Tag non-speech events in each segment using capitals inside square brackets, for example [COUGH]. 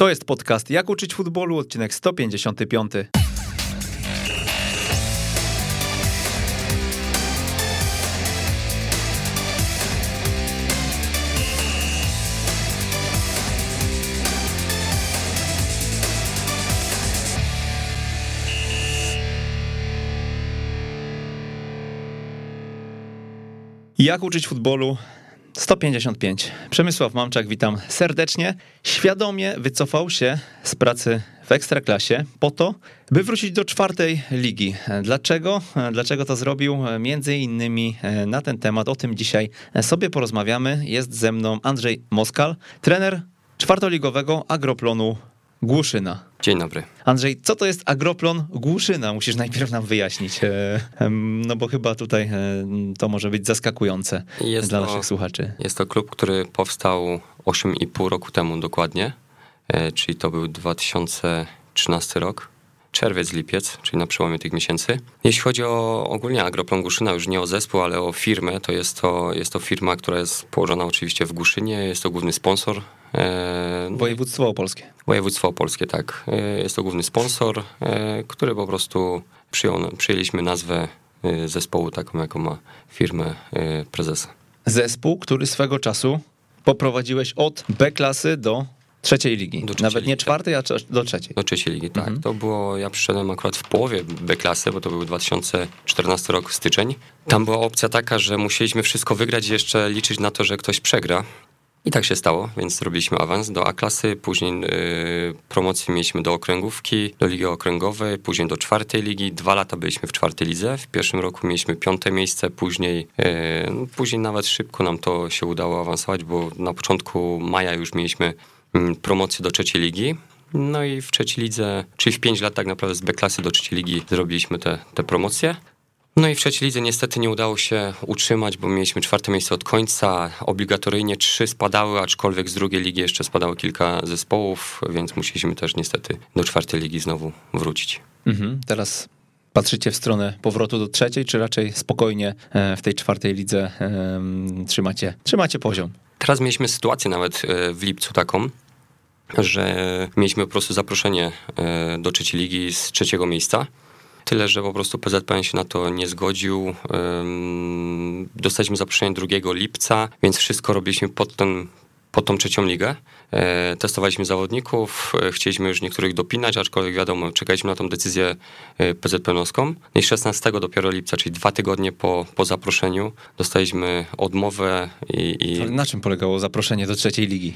To jest podcast Jak uczyć futbolu, odcinek 155. Jak uczyć futbolu? 155. Przemysław Mamczak, witam serdecznie. Świadomie wycofał się z pracy w Ekstraklasie po to, by wrócić do czwartej ligi. Dlaczego? Dlaczego to zrobił? Między innymi na ten temat, o tym dzisiaj sobie porozmawiamy. Jest ze mną Andrzej Moskal, trener czwartoligowego Agroplonu Głuszyna. Dzień dobry. Andrzej, co to jest agroplon Głuszyna? Musisz najpierw nam wyjaśnić, e, no bo chyba tutaj e, to może być zaskakujące jest dla to, naszych słuchaczy. Jest to klub, który powstał 8,5 roku temu dokładnie, e, czyli to był 2013 rok czerwiec, lipiec, czyli na przełomie tych miesięcy. Jeśli chodzi o ogólnie Agroplon Głuszyna, już nie o zespół, ale o firmę, to jest to, jest to firma, która jest położona oczywiście w Głuszynie, jest to główny sponsor. E, Województwo opolskie. Województwo opolskie, tak. E, jest to główny sponsor, e, który po prostu przyjął, przyjęliśmy nazwę e, zespołu taką, jaką ma firmę prezesa. Zespół, który swego czasu poprowadziłeś od B klasy do Trzeciej ligi. Trzeciej Nawet nie czwartej, a do trzeciej. Do trzeciej ligi, tak. Mhm. To było, ja przyszedłem akurat w połowie B klasy, bo to był 2014 rok, styczeń. Tam była opcja taka, że musieliśmy wszystko wygrać i jeszcze liczyć na to, że ktoś przegra. I tak się stało, więc zrobiliśmy awans do A-klasy, później yy, promocję mieliśmy do okręgówki, do ligi okręgowej, później do czwartej ligi. Dwa lata byliśmy w czwartej lidze. W pierwszym roku mieliśmy piąte miejsce, później, yy, później nawet szybko nam to się udało awansować, bo na początku maja już mieliśmy promocję do trzeciej ligi. No i w trzeciej lidze, czyli w pięć lat tak naprawdę z B-klasy do trzeciej ligi zrobiliśmy te, te promocje. No i w trzeciej lidze niestety nie udało się utrzymać, bo mieliśmy czwarte miejsce od końca. Obligatoryjnie trzy spadały, aczkolwiek z drugiej ligi jeszcze spadało kilka zespołów, więc musieliśmy też niestety do czwartej ligi znowu wrócić. Mhm, teraz patrzycie w stronę powrotu do trzeciej, czy raczej spokojnie e, w tej czwartej lidze trzymacie, trzymacie poziom? Teraz mieliśmy sytuację nawet e, w lipcu taką, że mieliśmy po prostu zaproszenie e, do trzeciej ligi z trzeciego miejsca. Tyle, że po prostu PZPN się na to nie zgodził. Dostaliśmy zaproszenie 2 lipca, więc wszystko robiliśmy pod ten pod tą trzecią ligę. E, testowaliśmy zawodników, e, chcieliśmy już niektórych dopinać, aczkolwiek wiadomo, czekaliśmy na tą decyzję e, PZPN-owską. I 16 dopiero lipca, czyli dwa tygodnie po, po zaproszeniu, dostaliśmy odmowę i, i... Na czym polegało zaproszenie do trzeciej ligi?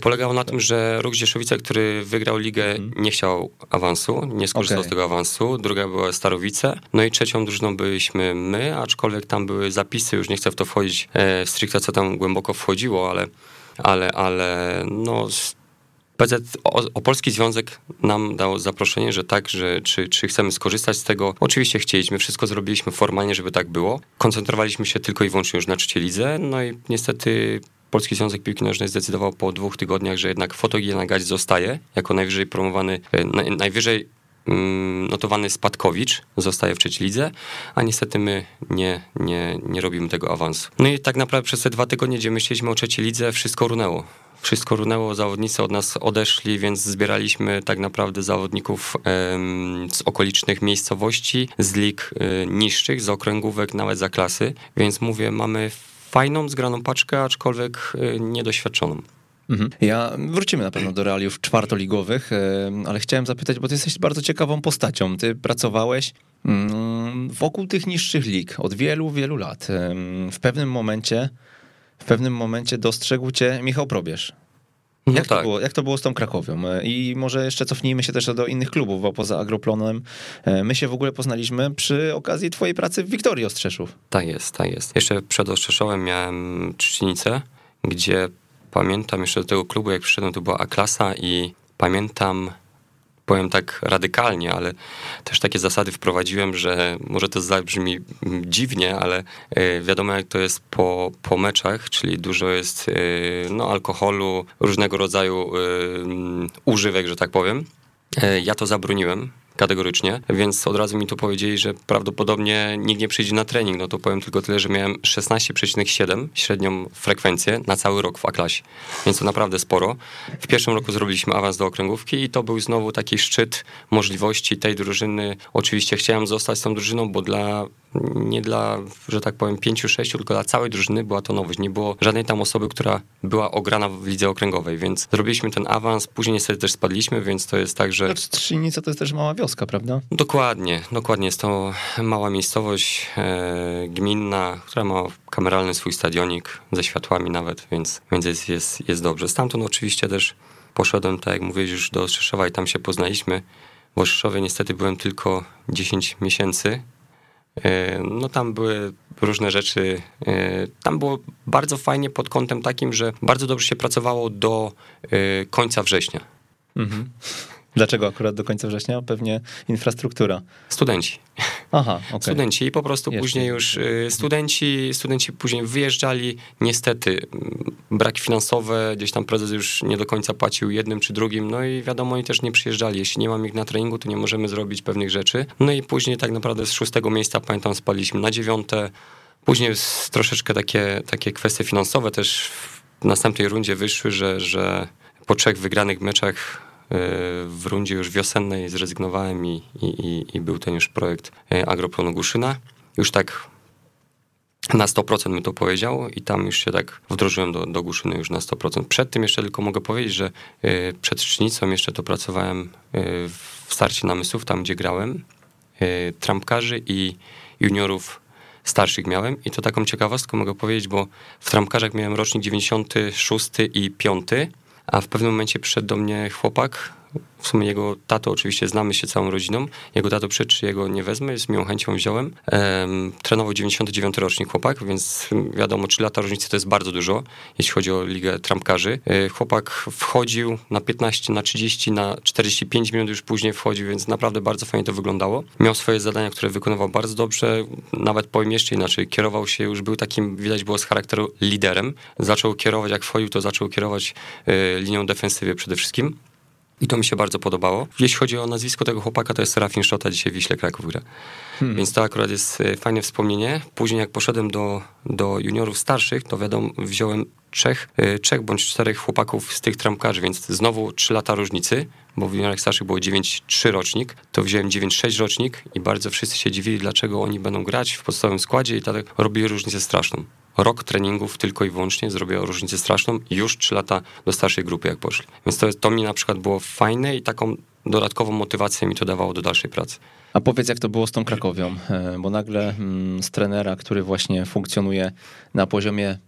Polegało na tym, że Ruch Dzieszowice, który wygrał ligę, mhm. nie chciał awansu, nie skorzystał okay. z tego awansu. Druga była Starowice. No i trzecią drużyną byliśmy my, aczkolwiek tam były zapisy, już nie chcę w to wchodzić stricte, co tam głęboko wchodziło, ale ale, ale no, PZ, Opolski Związek nam dał zaproszenie, że tak, że czy, czy chcemy skorzystać z tego. Oczywiście chcieliśmy, wszystko zrobiliśmy formalnie, żeby tak było. Koncentrowaliśmy się tylko i wyłącznie już na trzeciej lidze, no i niestety Polski Związek Piłki Nożnej zdecydował po dwóch tygodniach, że jednak Fotogiena Gać zostaje jako najwyżej promowany, e, najwyżej mm, notowany Spadkowicz zostaje w trzeciej lidze, a niestety my nie, nie, nie robimy tego awansu. No i tak naprawdę przez te dwa tygodnie, gdzie myśleliśmy o trzeciej lidze, wszystko runęło wszystko runęło, zawodnicy od nas odeszli, więc zbieraliśmy tak naprawdę zawodników z okolicznych miejscowości, z lig e, niższych, z okręgówek, nawet za klasy, więc mówię, mamy fajną, zgraną paczkę, aczkolwiek e, niedoświadczoną. Mhm. Ja wrócimy na pewno do realiów czwartoligowych, e, ale chciałem zapytać, bo ty jesteś bardzo ciekawą postacią. Ty pracowałeś mm, wokół tych niższych lig od wielu, wielu lat. W pewnym momencie, w pewnym momencie dostrzegł cię Michał Probierz. No jak, tak. to było, jak to było z tą Krakowią? E, I może jeszcze cofnijmy się też do innych klubów, bo poza Agroplonem e, my się w ogóle poznaliśmy przy okazji twojej pracy w Wiktorii Ostrzeszów. Tak jest, tak jest. Jeszcze przed Ostrzeszowem miałem Trzcinicę, gdzie pamiętam jeszcze do tego klubu, jak przyszedłem, to była A-klasa i pamiętam, powiem tak radykalnie, ale też takie zasady wprowadziłem, że może to zabrzmi dziwnie, ale e, wiadomo jak to jest po, po meczach, czyli dużo jest e, no, alkoholu, różnego rodzaju e, używek, że tak powiem. Ja to zabroniłem kategorycznie, więc od razu mi to powiedzieli, że prawdopodobnie nikt nie przyjdzie na trening. No to powiem tylko tyle, że miałem 16,7 średnią frekwencję na cały rok w A-klasie, więc to naprawdę sporo. W pierwszym roku zrobiliśmy awans do okręgówki i to był znowu taki szczyt możliwości tej drużyny. Oczywiście chciałem zostać z tą drużyną, bo dla nie dla, że tak powiem, pięciu, sześciu, tylko dla całej drużyny była to nowość. Nie było żadnej tam osoby, która była ograna w lidze okręgowej, więc zrobiliśmy ten awans, później niestety też spadliśmy, więc to jest tak, że... Strzelnica to jest też mała wioska, prawda? Dokładnie, dokładnie. Jest to mała miejscowość e, gminna, która ma kameralny swój stadionik, ze światłami nawet, więc, więc jest, jest, jest dobrze. Stamtąd oczywiście też poszedłem, tak jak mówiłeś, już do Rzeszowa i tam się poznaliśmy. W Rzeszowie niestety byłem tylko 10 miesięcy, E, no tam były różne rzeczy. E, tam było bardzo fajnie pod kątem takim, że bardzo dobrze się pracowało do e, końca września. Mhm. Dlaczego akurat do końca września? Pewnie infrastruktura. Studenci. Aha, okay. Studenci i po prostu Jeszcze. później już y, studenci, studenci później wyjeżdżali. Niestety braki finansowe, gdzieś tam prezes już nie do końca płacił jednym czy drugim, no i wiadomo, oni też nie przyjeżdżali. Jeśli nie mam ich na treningu, to nie możemy zrobić pewnych rzeczy. No i później tak naprawdę z szóstego miejsca, pamiętam, spaliśmy na dziewiąte. Później troszeczkę takie, takie kwestie finansowe też w następnej rundzie wyszły, że, że po trzech wygranych meczach w rundzie już wiosennej zrezygnowałem i, i, i był ten już projekt e, Agroplonu Guszyna. Już tak na 100% mi to powiedział i tam już się tak wdrożyłem do, do Guszyny już na 100%. Przed tym jeszcze tylko mogę powiedzieć, że e, przed Szcznicą jeszcze to pracowałem e, w starcie namysłów, tam gdzie grałem, trampkarzy i juniorów starszych miałem i to taką ciekawostką mogę powiedzieć, bo w trampkarzach miałem rocznik 96 i 5 a w pewnym momencie przyszedł do mnie chłopak, w sumie jego tato, oczywiście znamy się całą rodziną, jego tato przyszedł, jego nie wezmę, z miłą chęcią wziąłem. Um, trenował 99 rocznik chłopak, więc wiadomo, 3 lata różnicy to jest bardzo dużo, jeśli chodzi o ligę trampkarzy. E, chłopak wchodził na 15, na 30, na 45 minut już później wchodził, więc naprawdę bardzo fajnie to wyglądało. Miał swoje zadania, które wykonywał bardzo dobrze, nawet powiem jeszcze inaczej, kierował się, już był takim, widać było z charakteru liderem. Zaczął kierować, jak wchodził, to zaczął kierować y, linią defensywy przede wszystkim. I to mi się bardzo podobało. Jeśli chodzi o nazwisko tego chłopaka, to jest Serafin Szota, dzisiaj Wiśle Kraków gra. Hmm. Więc to akurat jest e, fajne wspomnienie. Później jak poszedłem do, do juniorów starszych, to wiadomo, wziąłem trzech, e, trzech bądź czterech chłopaków z tych trampkarzy, więc znowu trzy lata różnicy, bo w juniorach starszych było 9-3 rocznik, to wziąłem 9-6 rocznik i bardzo wszyscy się dziwili, dlaczego oni będą grać w podstawowym składzie i tak robili różnicę straszną rok treningów tylko i wyłącznie zrobiło różnicę straszną już trzy lata do starszej grupy jak poszli. Więc to, to mi na przykład było fajne i taką dodatkową motywację mi to dawało do dalszej pracy. A powiedz, jak to było z tą Krakowią, e, bo nagle mm, z trenera, który właśnie funkcjonuje na poziomie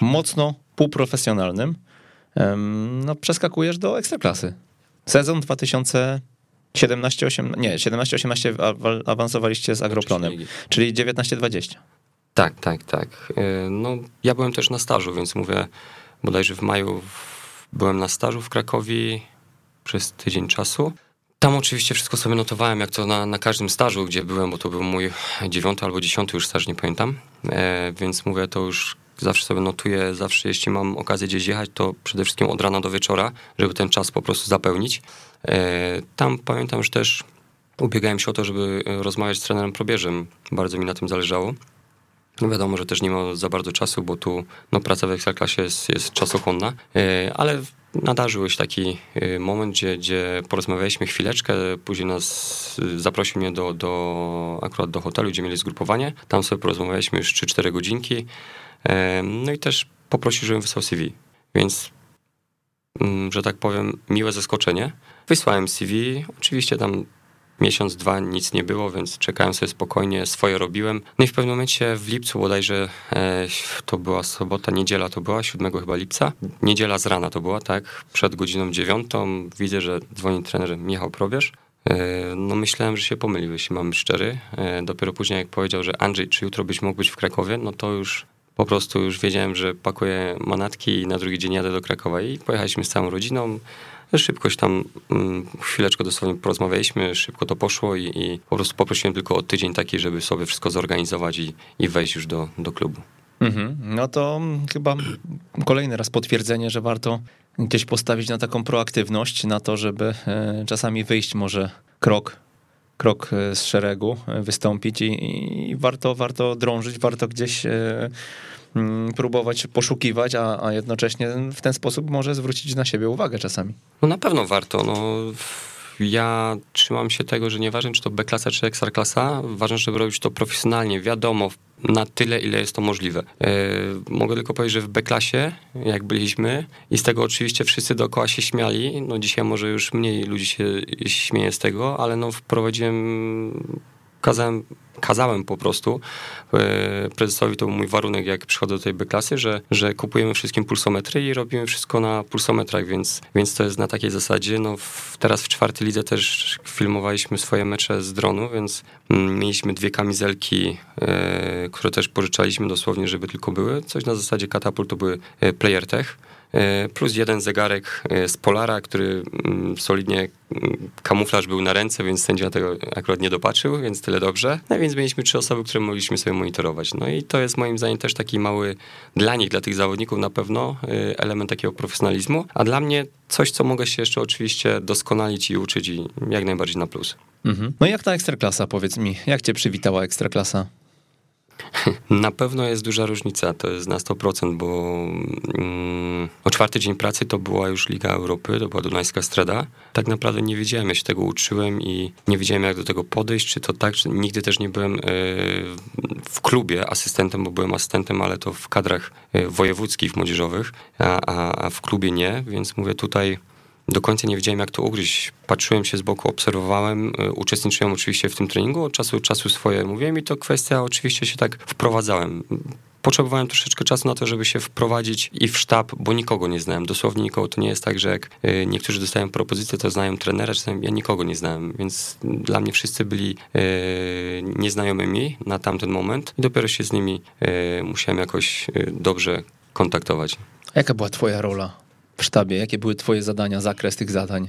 mocno półprofesjonalnym, no przeskakujesz do ekstraklasy. Sezon 2017 18 nie, 17-18 awansowaliście z Agroplonem, czyli 19-20. Tak, tak, tak. E, no, ja byłem też na stażu, więc mówię, bodajże w maju byłem na stażu w Krakowie przez tydzień czasu. Tam oczywiście wszystko sobie notowałem, jak to na, na każdym stażu, gdzie byłem, bo to był mój dziewiąty albo dziesiąty już staż, nie pamiętam. E, więc mówię, to już zawsze sobie notuję, zawsze jeśli mam okazję gdzieś jechać, to przede wszystkim od rana do wieczora, żeby ten czas po prostu zapełnić. E, tam pamiętam, że też ubiegałem się o to, żeby rozmawiać z trenerem probierzem. Bardzo mi na tym zależało. No wiadomo, że też nie ma za bardzo czasu, bo tu no, praca w Ekstraklasie jest, jest czasochłonna, e, ale nadarzył się taki e, moment, gdzie, gdzie porozmawialiśmy chwileczkę, później nas e, zaprosił mnie do, do, akurat do hotelu, gdzie mieli zgrupowanie. Tam sobie porozmawialiśmy już 3-4 godzinki. No i też poprosił, żebym wysłał CV. Więc, mm, że tak powiem, miłe zaskoczenie. Wysłałem CV, oczywiście tam miesiąc, dwa nic nie było, więc czekałem sobie spokojnie, swoje robiłem. No i w pewnym momencie w lipcu bodajże, e, to była sobota, niedziela to była, 7 chyba lipca, niedziela z rana to była, tak, przed godziną dziewiątą widzę, że dzwoni trener Michał Probierz. E, no myślałem, że się pomylił, jeśli mam szczery. E, dopiero później jak powiedział, że Andrzej, czy jutro byś mógł być w Krakowie, no to już po prostu już wiedziałem, że pakuję manatki i na drugi dzień jadę do Krakowa i pojechaliśmy z całą rodziną. Szybkość tam mm, chwileczkę dosłownie porozmawialiśmy, szybko to poszło i, i, po prostu poprosiłem tylko o tydzień taki, żeby sobie wszystko zorganizować i, i wejść już do, do klubu. Mhm. No to chyba kolejny raz potwierdzenie, że warto gdzieś postawić na taką proaktywność, na to, żeby e, czasami wyjść może krok krok z szeregu, wystąpić i, i warto, warto drążyć, warto gdzieś mm, próbować poszukiwać, a, a jednocześnie w ten sposób może zwrócić na siebie uwagę czasami. No na pewno warto. No ja trzymam się tego, że nieważne czy to B-klasa czy Ekstraklasa, ważne, żeby robić to profesjonalnie, wiadomo, na tyle, ile jest to możliwe. E, mogę tylko powiedzieć, że w B-klasie, jak byliśmy, i z tego oczywiście wszyscy dookoła się śmiali, no dzisiaj może już mniej ludzi się śmieje z tego, ale no wprowadziłem, kazałem kazałem po prostu e, prezesowi, to był mój warunek, jak przychodzę do tej B-klasy, że, że kupujemy wszystkim pulsometry i robimy wszystko na pulsometrach, więc, więc to jest na takiej zasadzie. No, w, teraz w czwartej lidze też filmowaliśmy swoje mecze z dronu, więc mm, mieliśmy dwie kamizelki, e, które też pożyczaliśmy dosłownie, żeby tylko były. Coś na zasadzie katapult to były e, Player Tech. E, plus jeden zegarek e, z Polara, który mm, solidnie mm, kamuflaż był na ręce, więc sędzia tego akurat nie dopatrzył, więc tyle dobrze. No więc mieliśmy trzy osoby, które mogliśmy sobie monitorować. No i to jest moim zdaniem też taki mały, dla nich, dla tych zawodników na pewno, e, element takiego profesjonalizmu, a dla mnie coś, co mogę się jeszcze oczywiście doskonalić i uczyć i jak najbardziej na plus. Mhm. No i jak ta ekstraklasa, powiedz mi, jak cię przywitała ekstraklasa? [LAUGHS] Na pewno jest duża różnica, to jest na 100%, bo mm, o czwarty dzień pracy to była już Liga Europy, to była Dunajska Strada. Tak naprawdę nie wiedziałem, ja się tego uczyłem i nie wiedziałem, jak do tego podejść, czy to tak, czy nigdy też nie byłem y, w klubie asystentem, bo byłem asystentem, ale to w kadrach y, wojewódzkich, młodzieżowych, a, a, a w klubie nie, więc mówię tutaj do końca nie wiedziałem, jak to ugryźć. Patrzyłem się z boku, obserwowałem, y, uczestniczyłem oczywiście w tym treningu, od czasu do czasu swoje mówiłem i to kwestia oczywiście się tak wprowadzałem. Potrzebowałem troszeczkę czasu na to, żeby się wprowadzić i w sztab, bo nikogo nie znałem. Dosłownie nikogo. To nie jest tak, że jak y, niektórzy dostają propozycję, to znają trenera, czasem ja nikogo nie znałem, więc dla mnie wszyscy byli y, nieznajomymi na tamten moment i dopiero się z nimi musiałem jakoś dobrze kontaktować. Jaka była twoja rola w sztabie? Jakie były twoje zadania, zakres tych zadań?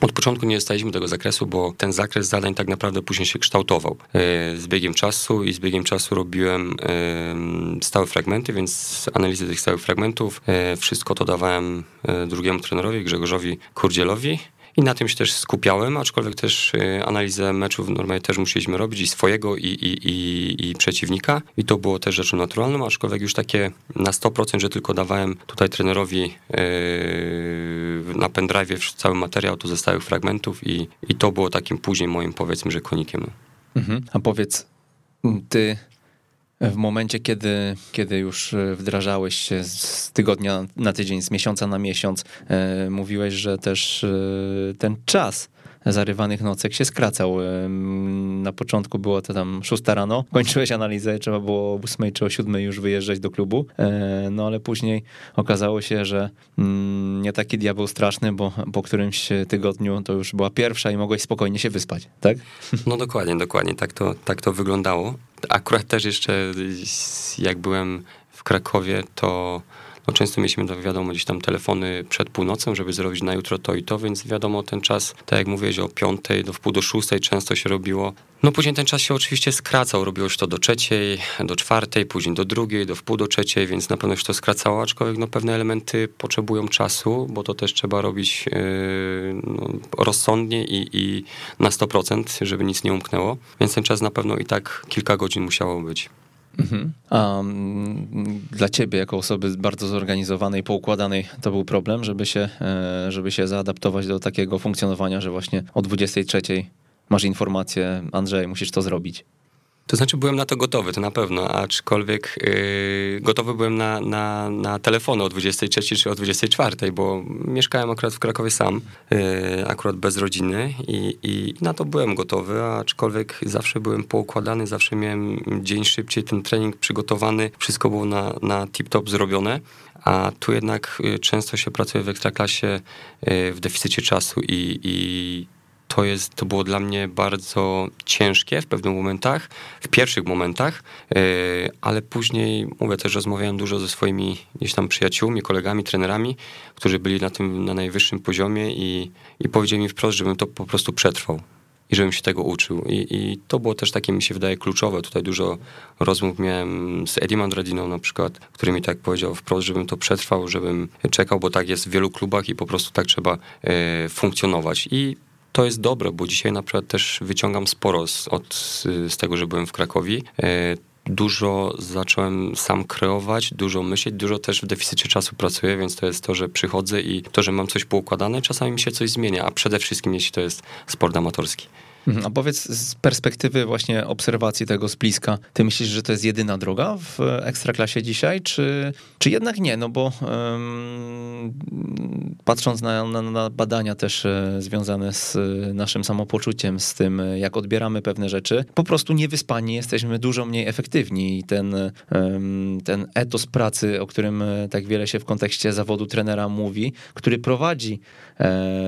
Od początku nie dostaliśmy tego zakresu, bo ten zakres zadań tak naprawdę później się kształtował. E, z biegiem czasu i z biegiem czasu robiłem stałe fragmenty, więc analizę tych stałych fragmentów, e, wszystko to dawałem e, drugiemu trenerowi, Grzegorzowi Kurdzielowi i na tym się też skupiałem, aczkolwiek też y, analizę meczów normalnie też musieliśmy robić i swojego, i, i, i, i przeciwnika. I to było też rzeczą naturalną, aczkolwiek już takie na 100%, że tylko dawałem tutaj trenerowi yy, na pendrive cały materiał tu ze stałych fragmentów i, i to było takim później moim powiedzmy, że konikiem. Mhm. A powiedz, ty w momencie, kiedy, kiedy już e, wdrażałeś się z tygodnia na tydzień, z miesiąca na miesiąc, e, mówiłeś, że też e, ten czas zarywanych nocek się skracał. Na początku było to tam 6 rano, kończyłeś analizę, trzeba było o 8 czy o 7 już wyjeżdżać do klubu, no ale później okazało się, że mm, nie taki diabeł straszny, bo po którymś tygodniu to już była pierwsza i mogłeś spokojnie się wyspać, tak? No dokładnie, dokładnie, tak to, tak to wyglądało. Akurat też jeszcze jak byłem w Krakowie, to no często mieliśmy, to wiadomo, gdzieś tam telefony przed północą, żeby zrobić na jutro to i to, więc wiadomo, ten czas, tak jak mówiłeś, o piątej do wpół do szóstej często się robiło. No później ten czas się oczywiście skracał, robiło się to do trzeciej, do czwartej, później do drugiej, do wpół do trzeciej, więc na pewno się to skracało, aczkolwiek no pewne elementy potrzebują czasu, bo to też trzeba robić yy, no, rozsądnie i, i na 100%, żeby nic nie umknęło, więc ten czas na pewno i tak kilka godzin musiało być. Mhm. Mm, dla ciebie, jako osoby bardzo zorganizowanej, poukładanej, to był problem, żeby się, e, żeby się zaadaptować do takiego funkcjonowania, że właśnie o 23 masz informację, Andrzej, musisz to zrobić. To znaczy byłem na to gotowy, to na pewno, aczkolwiek yy, gotowy byłem na, na, na telefony o 23 czy o 24, bo mieszkałem akurat w Krakowie sam, yy, akurat bez rodziny i, i na to byłem gotowy, aczkolwiek zawsze byłem poukładany, zawsze miałem dzień szybciej ten trening przygotowany, wszystko było na, na tip-top zrobione, a tu jednak y, często się pracuje w ekstraklasie yy, w deficycie czasu i, i to, jest, to było dla mnie bardzo ciężkie w pewnych momentach, w pierwszych momentach, e, ale później, mówię, też rozmawiałem dużo ze swoimi gdzieś tam przyjaciółmi, kolegami, trenerami, którzy byli na tym, na najwyższym poziomie i, i powiedzieli mi wprost, żebym to po prostu przetrwał i żebym się tego uczył. I, I, to było też takie, mi się wydaje, kluczowe. Tutaj dużo rozmów miałem z Eddie Mandradiną na przykład, który mi tak powiedział wprost, żebym to przetrwał, żebym czekał, bo tak jest w wielu klubach i po prostu tak trzeba e, funkcjonować. I to jest dobre, bo dzisiaj na przykład też wyciągam sporo z, od, z tego, że byłem w Krakowie. Dużo zacząłem sam kreować, dużo myśleć, dużo też w deficycie czasu pracuję, więc to jest to, że przychodzę i to, że mam coś poukładane, czasami mi się coś zmienia, a przede wszystkim jeśli to jest sport amatorski. Mhm. A powiedz z perspektywy właśnie obserwacji tego z bliska, ty myślisz, że to jest jedyna droga w ekstraklasie dzisiaj, czy, czy jednak nie? No bo um, patrząc na, na, na, badania też e, związane z naszym samopoczuciem, z tym, jak odbieramy pewne rzeczy, po prostu niewyspani jesteśmy dużo mniej efektywni i ten, um, ten etos pracy, o którym e, tak wiele się w kontekście zawodu trenera mówi, który prowadzi, e,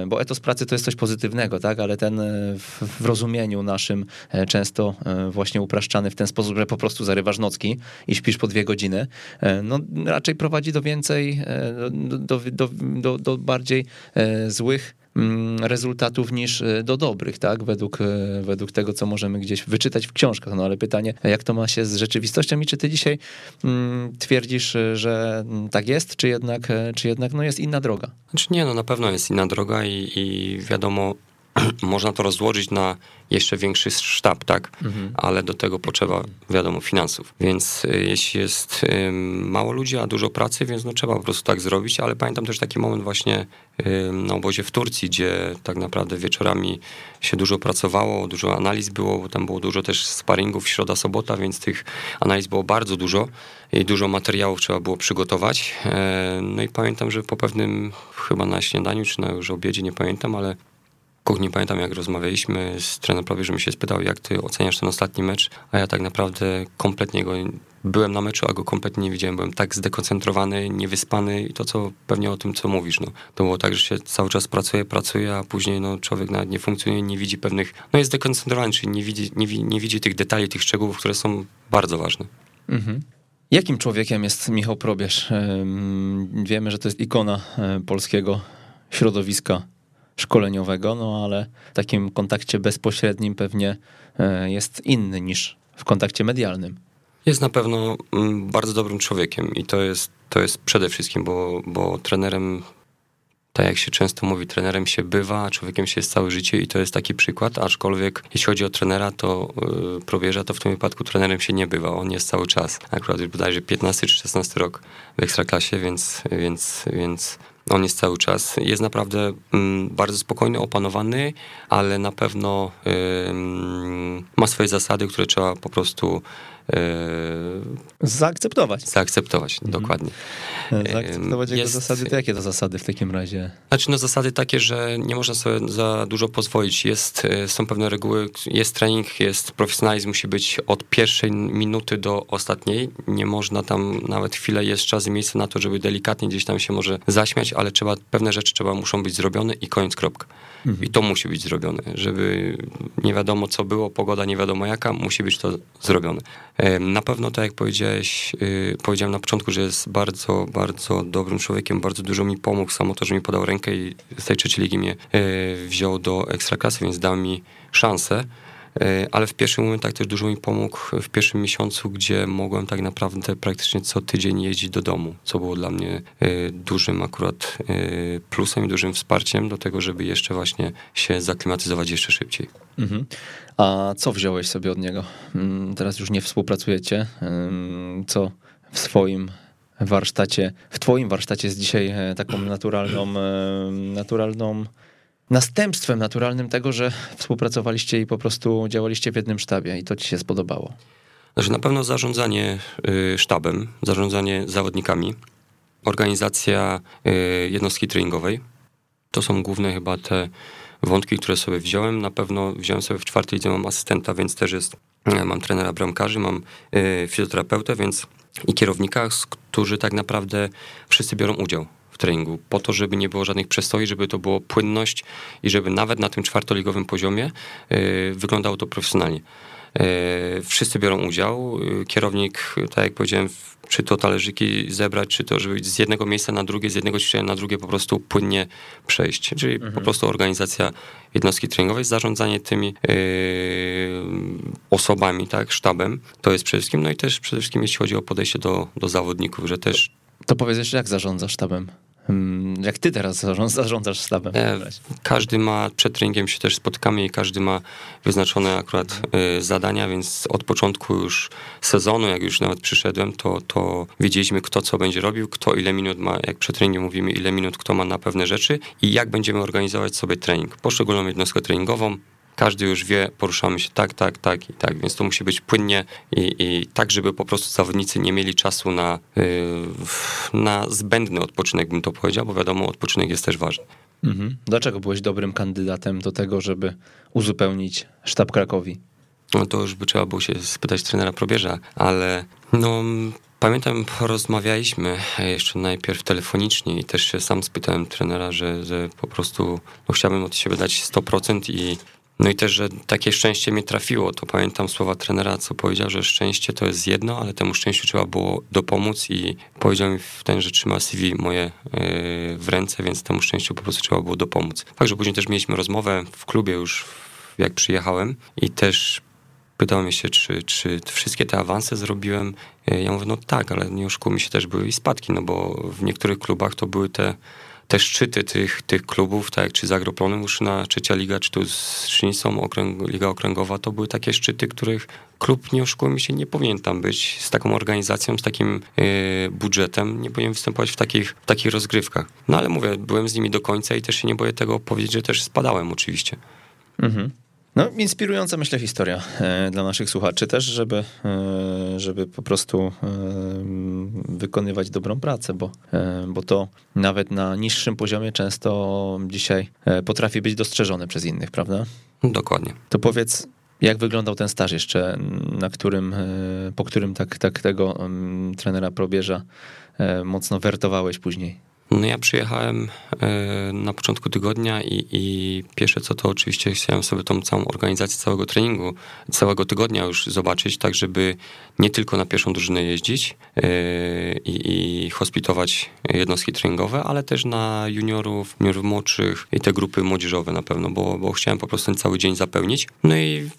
bo etos pracy to jest coś pozytywnego, tak, ale ten w, w rozumieniu naszym e, często e, właśnie upraszczany w ten sposób, że po prostu zarywasz nocki i śpisz po dwie godziny, e, no raczej prowadzi do więcej, do, do, do, do bardziej złych rezultatów niż do dobrych, tak? Według, według tego, co możemy gdzieś wyczytać w książkach. No ale pytanie, jak to ma się z rzeczywistością i czy ty dzisiaj mm, twierdzisz, że tak jest, czy jednak, czy jednak no jest inna droga? Znaczy nie, no na pewno jest inna droga i, i wiadomo, [CLEARS THROAT] można to rozłożyć na jeszcze większy sztab, tak? Mhm. Ale do tego potrzeba, wiadomo, finansów. Więc y, jeśli jest y, mało ludzi, a dużo pracy, więc no trzeba po prostu tak zrobić, ale pamiętam też taki moment właśnie y, na obozie w Turcji, gdzie tak naprawdę wieczorami się dużo pracowało, dużo analiz było, bo tam było dużo też sparingów środa, sobota, więc tych analiz było bardzo dużo i dużo materiałów trzeba było przygotować. E, no i pamiętam, że po pewnym chyba na śniadaniu, czy na już obiedzie, nie pamiętam, ale kuchni pamiętam, jak rozmawialiśmy z trenerem prawie, że mi się spytał, jak ty oceniasz ten ostatni mecz, a ja tak naprawdę kompletnie go byłem na meczu, a go kompletnie nie widziałem. Byłem tak zdekoncentrowany, niewyspany i to, co pewnie o tym, co mówisz. No. To było tak, że się cały czas pracuje, pracuje, a później no, człowiek nawet nie funkcjonuje, nie widzi pewnych, no jest zdekoncentrowany, czyli nie widzi, nie, nie widzi tych detali, tych szczegółów, które są bardzo ważne. Mhm. Jakim człowiekiem jest Michał Probierz? Wiemy, że to jest ikona e, polskiego środowiska szkoleniowego, no ale w takim kontakcie bezpośrednim pewnie e, jest inny niż w kontakcie medialnym. Jest na pewno mm, bardzo dobrym człowiekiem i to jest, to jest przede wszystkim, bo, bo trenerem, tak jak się często mówi, trenerem się bywa, a człowiekiem się jest całe życie i to jest taki przykład, aczkolwiek jeśli chodzi o trenera, to yy, probierza, to w tym wypadku trenerem się nie bywa, on jest cały czas. Akurat już bodajże 15 czy 16 rok w Ekstraklasie, więc, więc, więc on jest cały czas. Jest naprawdę mm, bardzo spokojny, opanowany, ale na pewno ma swoje zasady, które trzeba po prostu Zaakceptować. Zaakceptować, mhm. dokładnie. Zaakceptować jego jest, zasady. To jakie to zasady w takim razie? Znaczy, no zasady takie, że nie można sobie za dużo pozwolić. Jest, e, są pewne reguły, jest trening, jest profesjonalizm, musi być od pierwszej minuty do ostatniej. Nie można tam nawet chwilę, jest czas i miejsce na to, żeby delikatnie gdzieś tam się może zaśmiać, ale trzeba, pewne rzeczy trzeba, muszą być zrobione i koniec, kropka. I to musi być zrobione, żeby nie wiadomo co było, pogoda nie wiadomo jaka, musi być to zrobione. Na pewno, tak jak powiedziałeś, y, powiedziałem na początku, że jest bardzo, bardzo dobrym człowiekiem, bardzo dużo mi pomógł, samo to, że mi podał rękę i z tej trzeciej ligi mnie y, wziął do ekstraklasy, więc dał mi szansę. Y, ale w pierwszym momentach też dużo mi pomógł w pierwszym miesiącu, gdzie mogłem tak naprawdę praktycznie co tydzień jeździć do domu, co było dla mnie dużym akurat plusem i dużym wsparciem do tego, żeby jeszcze właśnie się zaklimatyzować jeszcze szybciej. Mhm. A co wziąłeś sobie od niego? Mm, teraz już nie współpracujecie. Co w swoim warsztacie, w twoim warsztacie jest dzisiaj e, taką naturalną, naturalną następstwem naturalnym tego, że współpracowaliście i po prostu działaliście w jednym sztabie i to ci się spodobało? Znaczy na pewno zarządzanie y, sztabem, zarządzanie zawodnikami, organizacja y, jednostki treningowej. To są główne chyba te wątki, które sobie wziąłem. Na pewno wziąłem sobie w czwartej lidze, mam asystenta, więc też jest, e, mam trenera bramkarzy, mam y, fizjoterapeutę, więc i kierownika, którzy tak naprawdę wszyscy biorą udział treningu, po to, żeby nie było żadnych przestoi, żeby to było płynność i żeby nawet na tym czwartoligowym poziomie y, wyglądało to profesjonalnie. Y, wszyscy biorą udział. Kierownik, tak jak powiedziałem, czy to talerzyki zebrać, czy to, żeby z jednego miejsca na drugie, z jednego ćwiczenia na drugie po prostu płynnie przejść. Czyli mhm. po prostu organizacja jednostki treningowej, zarządzanie tymi yy, osobami, tak, sztabem, to jest przede wszystkim, no i też przede wszystkim jeśli chodzi o podejście do, do zawodników, że też... To powiedz jeszcze, jak zarządza sztabem? Mm, jak ty teraz zarządzasz sztabem? E, każdy ma, przed treningiem się też spotkamy i każdy ma wyznaczone akurat y, zadania, więc od początku już sezonu, jak już nawet przyszedłem, to, to wiedzieliśmy kto co będzie robił, kto ile minut ma, jak przed treningiem mówimy, ile minut kto ma na pewne rzeczy i jak będziemy organizować sobie trening. Poszczególną jednostkę treningową, każdy już wie, poruszamy się tak, tak, tak i tak, więc to musi być płynnie i, i tak, żeby po prostu zawodnicy nie mieli czasu na, yy, na zbędny odpoczynek, bym to powiedział, bo wiadomo, odpoczynek jest też ważny. Mhm. Dlaczego byłeś dobrym kandydatem do tego, żeby uzupełnić sztab Krakowi? No to już by trzeba było się spytać trenera Probierza, ale no Pamiętam, rozmawialiśmy jeszcze najpierw telefonicznie i też się sam spytałem trenera, że, że po prostu no, chciałbym od siebie dać 100% i no i też, że takie szczęście mnie trafiło, to pamiętam słowa trenera, co powiedział, że szczęście to jest jedno, ale temu szczęściu trzeba było dopomóc i powiedział mi w ten, że trzyma CV moje yy, w ręce, więc temu szczęściu po prostu trzeba było dopomóc. Także później też mieliśmy rozmowę w klubie już, jak przyjechałem i też pytał mnie się, czy, czy wszystkie te awanse zrobiłem. Ja mówię, no tak, ale nie oszukujmy się, też były i spadki, no bo w niektórych klubach to były te te szczyty tych, tych klubów, tak jak czy z Agroplonem, na trzecia liga, czy tu z Szynicą, okręg, Liga Okręgowa, to były takie szczyty, których klub, nie oszukujmy się, nie powinien tam być z taką organizacją, z takim yy, budżetem, nie powinien występować w takich, w takich rozgrywkach. No ale mówię, byłem z nimi do końca i też się nie boję tego powiedzieć, że też spadałem oczywiście. Mhm. No, inspirująca, myślę, historia e, dla naszych słuchaczy też, żeby, e, żeby po prostu e, wykonywać dobrą pracę, bo, bo to nawet na niższym poziomie często dzisiaj potrafi być dostrzeżone przez innych, prawda? Dokładnie. To powiedz, jak wyglądał ten staż jeszcze, na którym, po którym tak, tak tego trenera probierza mocno wertowałeś później? No ja przyjechałem e, na początku tygodnia i, i pierwsze co to oczywiście chciałem sobie tą całą organizację całego treningu, całego tygodnia już zobaczyć, tak żeby nie tylko na pierwszą drużynę jeździć e, i, i hospitować jednostki treningowe, ale też na juniorów, juniorów młodszych i te grupy młodzieżowe na pewno, bo, bo chciałem po prostu ten cały dzień zapełnić. No i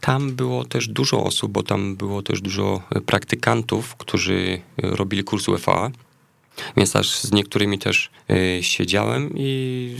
tam było też dużo osób, bo tam było też dużo praktykantów, którzy robili kurs UFA więc aż z niektórymi też y, siedziałem i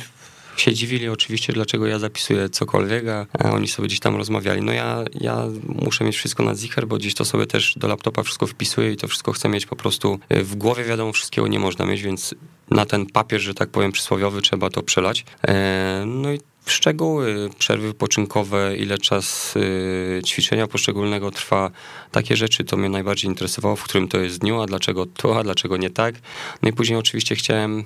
się dziwili oczywiście, dlaczego ja zapisuję cokolwiek, a, oni sobie gdzieś tam rozmawiali. No ja, ja muszę mieć wszystko na zicher, bo gdzieś to sobie też do laptopa wszystko wpisuję i to wszystko chcę mieć po prostu y, w głowie. Wiadomo, wszystkiego nie można mieć, więc na ten papier, że tak powiem, przysłowiowy trzeba to przelać. E, no i szczegóły, przerwy wypoczynkowe, ile czas y, ćwiczenia poszczególnego trwa, takie rzeczy to mnie najbardziej interesowało, w którym to jest dniu, a dlaczego to, a dlaczego nie tak. No i później oczywiście chciałem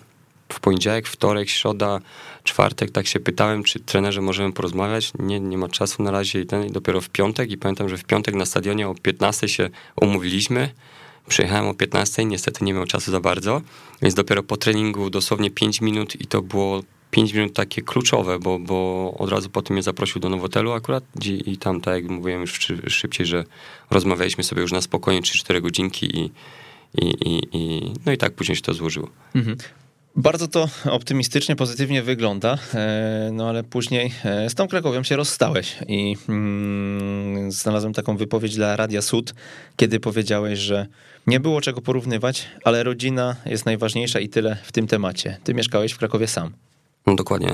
w poniedziałek, wtorek, środa, czwartek, tak się pytałem, czy trenerze możemy porozmawiać. Nie, nie ma czasu na razie i, ten, i dopiero w piątek i pamiętam, że w piątek na stadionie o 15 się umówiliśmy. Przyjechałem o 15, niestety nie miał czasu za bardzo, więc dopiero po treningu dosłownie 5 minut i to było 5 minut takie kluczowe, bo, bo od razu po tym mnie zaprosił do Nowotelu akurat i tam, tak jak mówiłem już szybciej, że rozmawialiśmy sobie już na spokojnie 3-4 godzinki i, i, i, i, no i tak później się to złożyło. Mhm. Bardzo to optymistycznie, pozytywnie wygląda, e, no ale później e, z tą Krakowią się rozstałeś i mm, znalazłem taką wypowiedź dla Radia Sud, kiedy powiedziałeś, że nie było czego porównywać, ale rodzina jest najważniejsza i tyle w tym temacie. Ty mieszkałeś w Krakowie sam. No dokładnie,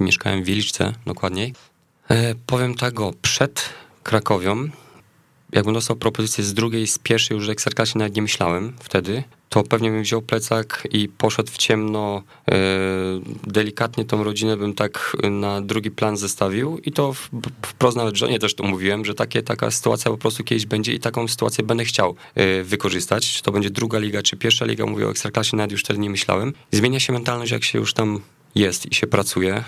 mieszkałem w Wieliczce, dokładniej. E, powiem tak, o, przed Krakowią, jakbym dostał propozycję z drugiej, z pierwszej już Ekstraklasie nawet nie myślałem wtedy, to pewnie bym wziął plecak i poszedł w ciemno. E, delikatnie tą rodzinę bym tak na drugi plan zestawił i to wprost nawet żonie też to mówiłem, że takie, taka sytuacja po prostu kiedyś będzie i taką sytuację będę chciał e, wykorzystać. Czy to będzie druga liga, czy pierwsza liga, mówię o Ekstraklasie, nawet już wtedy nie myślałem. Zmienia się mentalność, jak się już tam jest i się pracuje.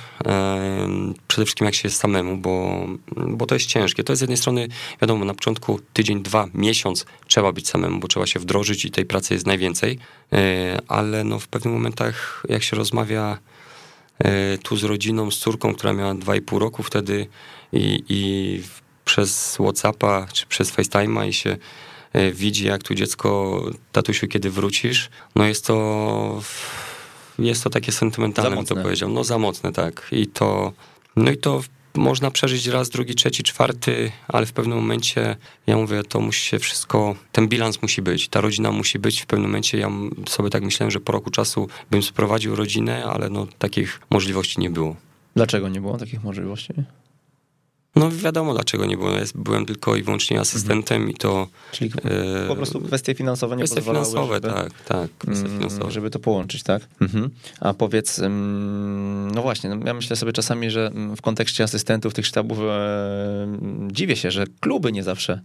Przede wszystkim jak się jest samemu, bo, bo to jest ciężkie. To jest z jednej strony, wiadomo, na początku tydzień, dwa, miesiąc trzeba być samemu, bo trzeba się wdrożyć i tej pracy jest najwięcej, e, ale no w pewnych momentach, jak się rozmawia e, tu z rodziną, z córką, która miała dwa i pół roku wtedy i, i przez Whatsappa czy przez FaceTime'a i się e, widzi, jak tu dziecko, tatusiu, kiedy wrócisz, no jest to jest to takie sentymentalne, bym to powiedział. No za mocne, tak. I to, no i to można przeżyć raz, drugi, trzeci, czwarty, ale w pewnym momencie, ja mówię, to musi się wszystko, ten bilans musi być, ta rodzina musi być. W pewnym momencie ja sobie tak myślałem, że po roku czasu bym sprowadził rodzinę, ale no takich możliwości nie było. Dlaczego nie było takich możliwości? No wiadomo dlaczego nie było. Ja byłem tylko i wyłącznie asystentem mhm. i to... Czyli e, po prostu kwestie finansowe nie kwestie finansowe, żeby, tak, tak. Kwestie mm, finansowe. Żeby to połączyć, tak? Mhm. A powiedz, no właśnie, no ja myślę sobie czasami, że w kontekście asystentów tych sztabów e, dziwię się, że kluby nie zawsze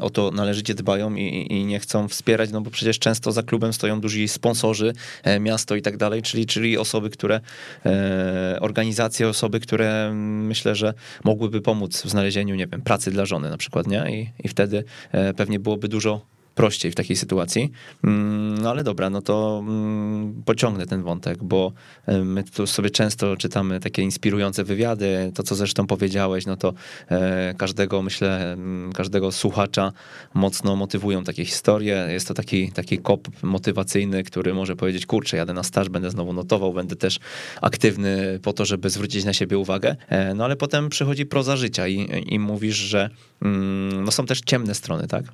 o to należycie dbają i, i, nie chcą wspierać, no bo przecież często za klubem stoją duzi sponsorzy, e, miasto i tak dalej, czyli, czyli osoby, które, e, organizacje, osoby, które myślę, że mogłyby pomóc w znalezieniu, nie wiem, pracy dla żony na przykład, nie? I, i wtedy e, pewnie byłoby dużo prościej w takiej sytuacji. Mm, no ale dobra, no to mm, pociągnę ten wątek, bo e, my tu sobie często czytamy takie inspirujące wywiady, to co zresztą powiedziałeś, no to e, każdego, myślę, mm, każdego słuchacza mocno motywują takie historie. Jest to taki, taki kop motywacyjny, który może powiedzieć, kurczę, jadę na staż, będę znowu notował, będę też aktywny po to, żeby zwrócić na siebie uwagę. E, no ale potem przychodzi proza życia i, i mówisz, że no są też ciemne strony, tak?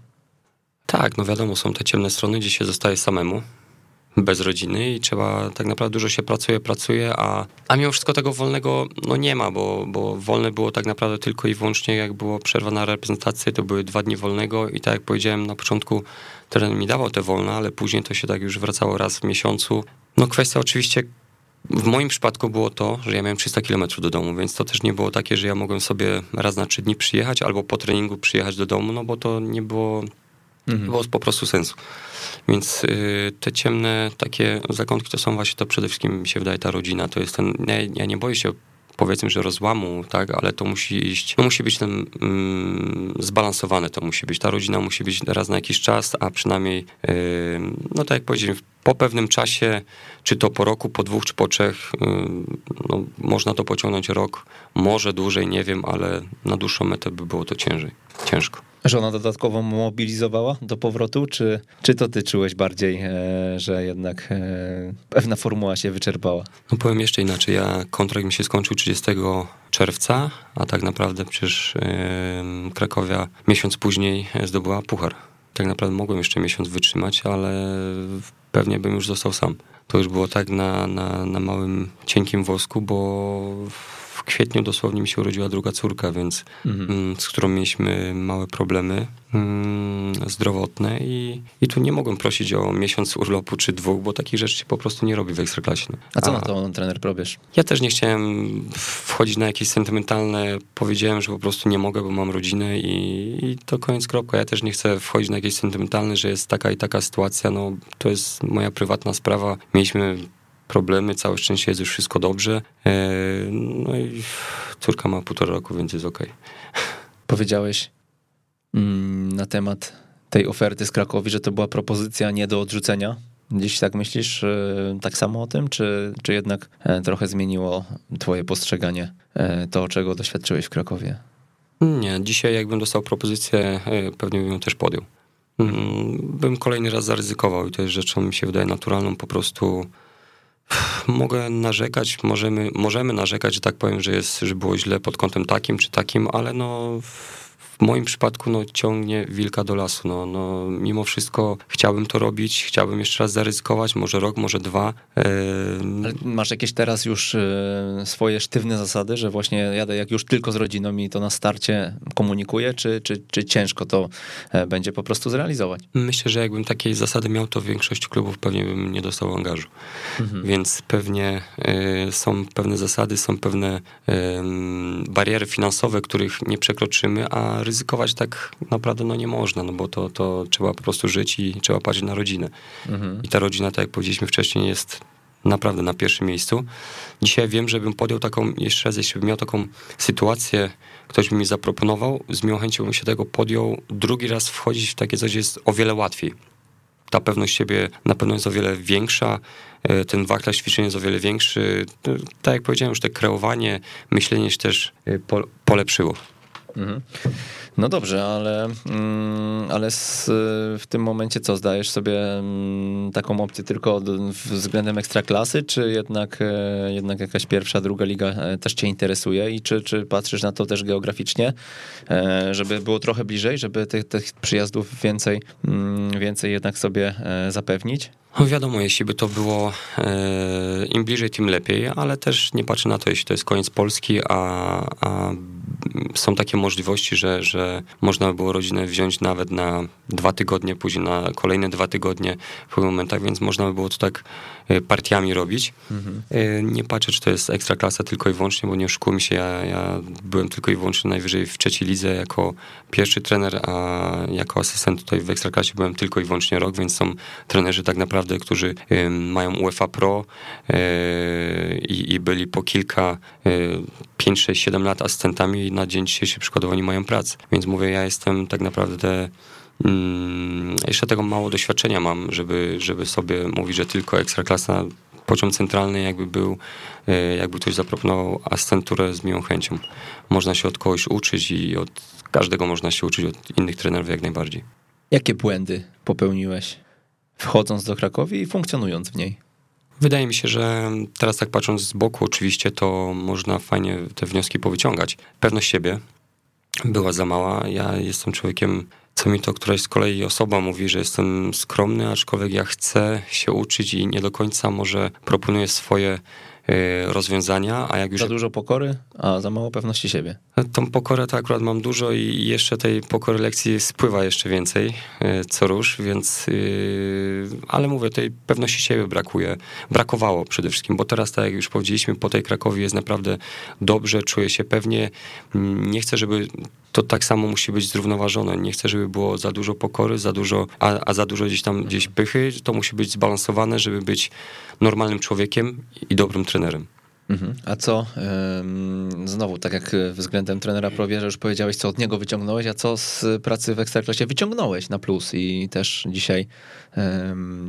Tak, no wiadomo, są te ciemne strony, gdzie się zostaje samemu, bez rodziny i trzeba, tak naprawdę dużo się pracuje, pracuje, a, a mimo wszystko tego wolnego no nie ma, bo, bo wolne było tak naprawdę tylko i wyłącznie jak było przerwa na reprezentację, to były dwa dni wolnego i tak jak powiedziałem na początku, teren mi dawał te wolne, ale później to się tak już wracało raz w miesiącu. No kwestia oczywiście w moim przypadku było to, że ja miałem 300 km do domu, więc to też nie było takie, że ja mogłem sobie raz na trzy dni przyjechać albo po treningu przyjechać do domu, no bo to nie było Mhm. Było po prostu sensu. Więc y, te ciemne takie zakątki to są właśnie to przede wszystkim, mi się wydaje, ta rodzina. To jest ten, ja, ja nie boję się powiedzmy, że rozłamu, tak, ale to musi iść, no musi być ten mm, zbalansowane to musi być. Ta rodzina musi być raz na jakiś czas, a przynajmniej, yy, no tak jak powiedziałem, po pewnym czasie, czy to po roku, po dwóch, czy po trzech, yy, no, można to pociągnąć rok, może dłużej, nie wiem, ale na dłuższą metę by było to ciężej, ciężko. Żona dodatkowo mobilizowała do powrotu, czy, czy to ty czułeś bardziej, e, że jednak e, pewna formuła się wyczerpała? No powiem jeszcze inaczej. Ja kontrakt mi się skończył 30 czerwca, a tak naprawdę przecież Krakowia miesiąc później zdobyła puchar. Tak naprawdę mogłem jeszcze miesiąc wytrzymać, ale pewnie bym już został sam. To już było tak na, na, na małym, cienkim wosku, bo w kwietniu dosłownie mi się urodziła druga córka, więc mhm. Mm, z którą mieliśmy małe problemy mm, zdrowotne i, i tu nie mogłem prosić o miesiąc urlopu czy dwóch, bo takich rzeczy się po prostu nie robi w Ekstraklasie. No. A co A, na to trener probierz? Ja też nie chciałem wchodzić na jakieś sentymentalne, powiedziałem, że po prostu nie mogę, bo mam rodzinę i, i to koniec kropka. Ja też nie chcę wchodzić na jakieś sentymentalne, że jest taka i taka sytuacja, no to jest moja prywatna sprawa. Mieliśmy problemy, całe szczęście jest już wszystko dobrze. E, no i córka ma półtora roku, więc jest okej. Okay. [LAUGHS] Powiedziałeś mm, na temat tej oferty z Krakowi, że to była propozycja nie do odrzucenia. Dziś tak myślisz e, tak samo o tym, czy, czy jednak e, trochę zmieniło twoje postrzeganie to, czego doświadczyłeś w Krakowie? Nie, dzisiaj jakbym dostał propozycję, pewnie bym ją też podjął. Mm, bym kolejny raz zaryzykował i to jest rzeczą, mi się wydaje, naturalną po prostu Mogę narzekać, możemy, możemy narzekać, że tak powiem, że, jest, że było źle pod kątem takim czy takim, ale no moim przypadku no, ciągnie wilka do lasu. No, no, mimo wszystko chciałbym to robić, chciałbym jeszcze raz zaryzykować, może rok, może dwa. Ale masz jakieś teraz już e, swoje sztywne zasady, że właśnie jadę jak już tylko z rodziną i to na starcie komunikuję, czy, czy, czy ciężko to e, będzie po prostu zrealizować? Myślę, że jakbym takiej zasady miał, to większość klubów pewnie bym nie dostał angażu. Mhm. Więc pewnie e, są pewne zasady, są pewne bariery finansowe, których nie przekroczymy, a ryzykować tak naprawdę no nie można, no bo to, to trzeba po prostu żyć i trzeba patrzeć na rodzinę. Mhm. I ta rodzina, tak jak powiedzieliśmy wcześniej, jest naprawdę na pierwszym miejscu. Dzisiaj wiem, żebym podjął taką, jeszcze raz, jeśli bym miał taką sytuację, ktoś by mi zaproponował, z miłą chęcią bym się tego podjął, drugi raz wchodzić w takie coś jest o wiele łatwiej. Ta pewność siebie na pewno jest o wiele większa, e, ten wachlarz ćwiczeń jest o wiele większy. Tak jak powiedziałem, już te kreowanie, myślenie się też e, polepszyło. Mhm. No dobrze, ale, mm, ale z, w tym momencie co, zdajesz sobie mm, taką opcję tylko względem ekstraklasy, czy jednak, e, jednak jakaś pierwsza, druga liga e, też cię interesuje i czy, czy patrzysz na to też geograficznie, e, żeby było trochę bliżej, żeby tych, tych przyjazdów więcej, mm, więcej jednak sobie zapewnić? No wiadomo, jeśli by to było im bliżej, tym lepiej, ale też nie patrzę na to, jeśli to jest koniec Polski, a, a są takie możliwości, że, że można by było rodzinę wziąć nawet na dwa tygodnie, później na kolejne dwa tygodnie w pewnych momentach, więc można by było to tak partiami robić. Mhm. E, nie patrzę, czy to jest ekstra klasa tylko i wyłącznie, bo nie oszukujmy się, ja, ja byłem tylko i wyłącznie najwyżej w trzeciej lidze jako pierwszy trener, a jako asystent tutaj w ekstraklasie byłem tylko i wyłącznie rok, więc są trenerzy tak naprawdę, którzy mają UEFA Pro i, i byli po kilka, 5, 6, 7 lat asystentami i na dzień dzisiejszy przykładowo nie mają pracy. Więc mówię, ja jestem tak naprawdę jeszcze tego mało doświadczenia mam, żeby, żeby sobie mówić, że tylko ekstraklasa poziom centralny jakby był, e, jakby ktoś zaproponował asystenturę z miłą chęcią. Można się od kogoś uczyć i od każdego można się uczyć, od innych trenerów jak najbardziej. Jakie błędy popełniłeś wchodząc do Krakowi i funkcjonując w niej? Wydaje mi się, że teraz tak patrząc z boku, oczywiście to można fajnie te wnioski powyciągać. Pewność siebie była za mała. Ja jestem człowiekiem, co mi to któraś z kolei osoba mówi, że jestem skromny, aczkolwiek ja chcę się uczyć i nie do końca może proponuję swoje rozwiązania, a jak już... Za dużo pokory, a za mało pewności siebie. Tą pokorę to akurat mam dużo i jeszcze tej pokory lekcji spływa jeszcze więcej y, co rusz, więc y, ale mówię, tej pewności siebie brakuje. Brakowało przede wszystkim, bo teraz, tak jak już powiedzieliśmy, po tej Krakowie jest naprawdę dobrze, czuję się pewnie. Nie chcę, żeby to tak samo musi być zrównoważone. Nie chcę, żeby było za dużo pokory, za dużo, a, a za dużo gdzieś tam gdzieś pychy. To musi być zbalansowane, żeby być normalnym człowiekiem i dobrym trenerem. Mhm. A co, znowu, tak jak względem trenera Prowierza już powiedziałeś, co od niego wyciągnąłeś, a co z pracy w Ekstraklasie wyciągnąłeś na plus i też dzisiaj,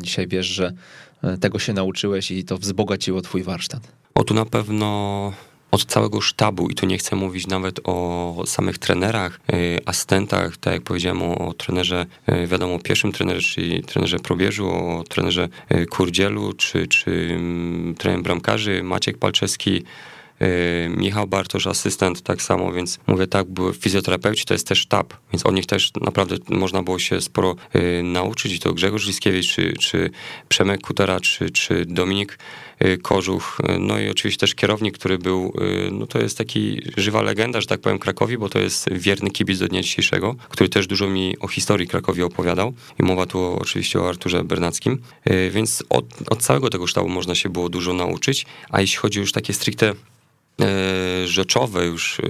dzisiaj wiesz, że e, tego się nauczyłeś i to wzbogaciło twój warsztat? O, tu na pewno od całego sztabu i tu nie chcę mówić nawet o samych trenerach, y, asystentach, tak jak powiedziałem o, o trenerze, y, wiadomo, pierwszym trenerze, czyli trenerze Probierzu, o trenerze y, Kurdzielu, czy, czy mm, trener bramkarzy Maciek Palczewski, Michał Bartosz, asystent, tak samo, więc mówię tak, były fizjoterapeuci, to jest też sztab, więc od nich też naprawdę można było się sporo nauczyć. I to Grzegorz Liskiewicz, czy, czy Przemek Kutera, czy, czy Dominik Y, Kożuch, y, no i oczywiście też kierownik, który był, y, no to jest taki żywa legenda, że tak powiem, Krakowi, bo to jest wierny kibic do dnia dzisiejszego, który też dużo mi o historii Krakowi opowiadał. I mowa tu oczywiście o Arturze Bernackim, więc od, od całego tego sztabu można się było dużo nauczyć, a jeśli chodzi już takie stricte rzeczowe już e,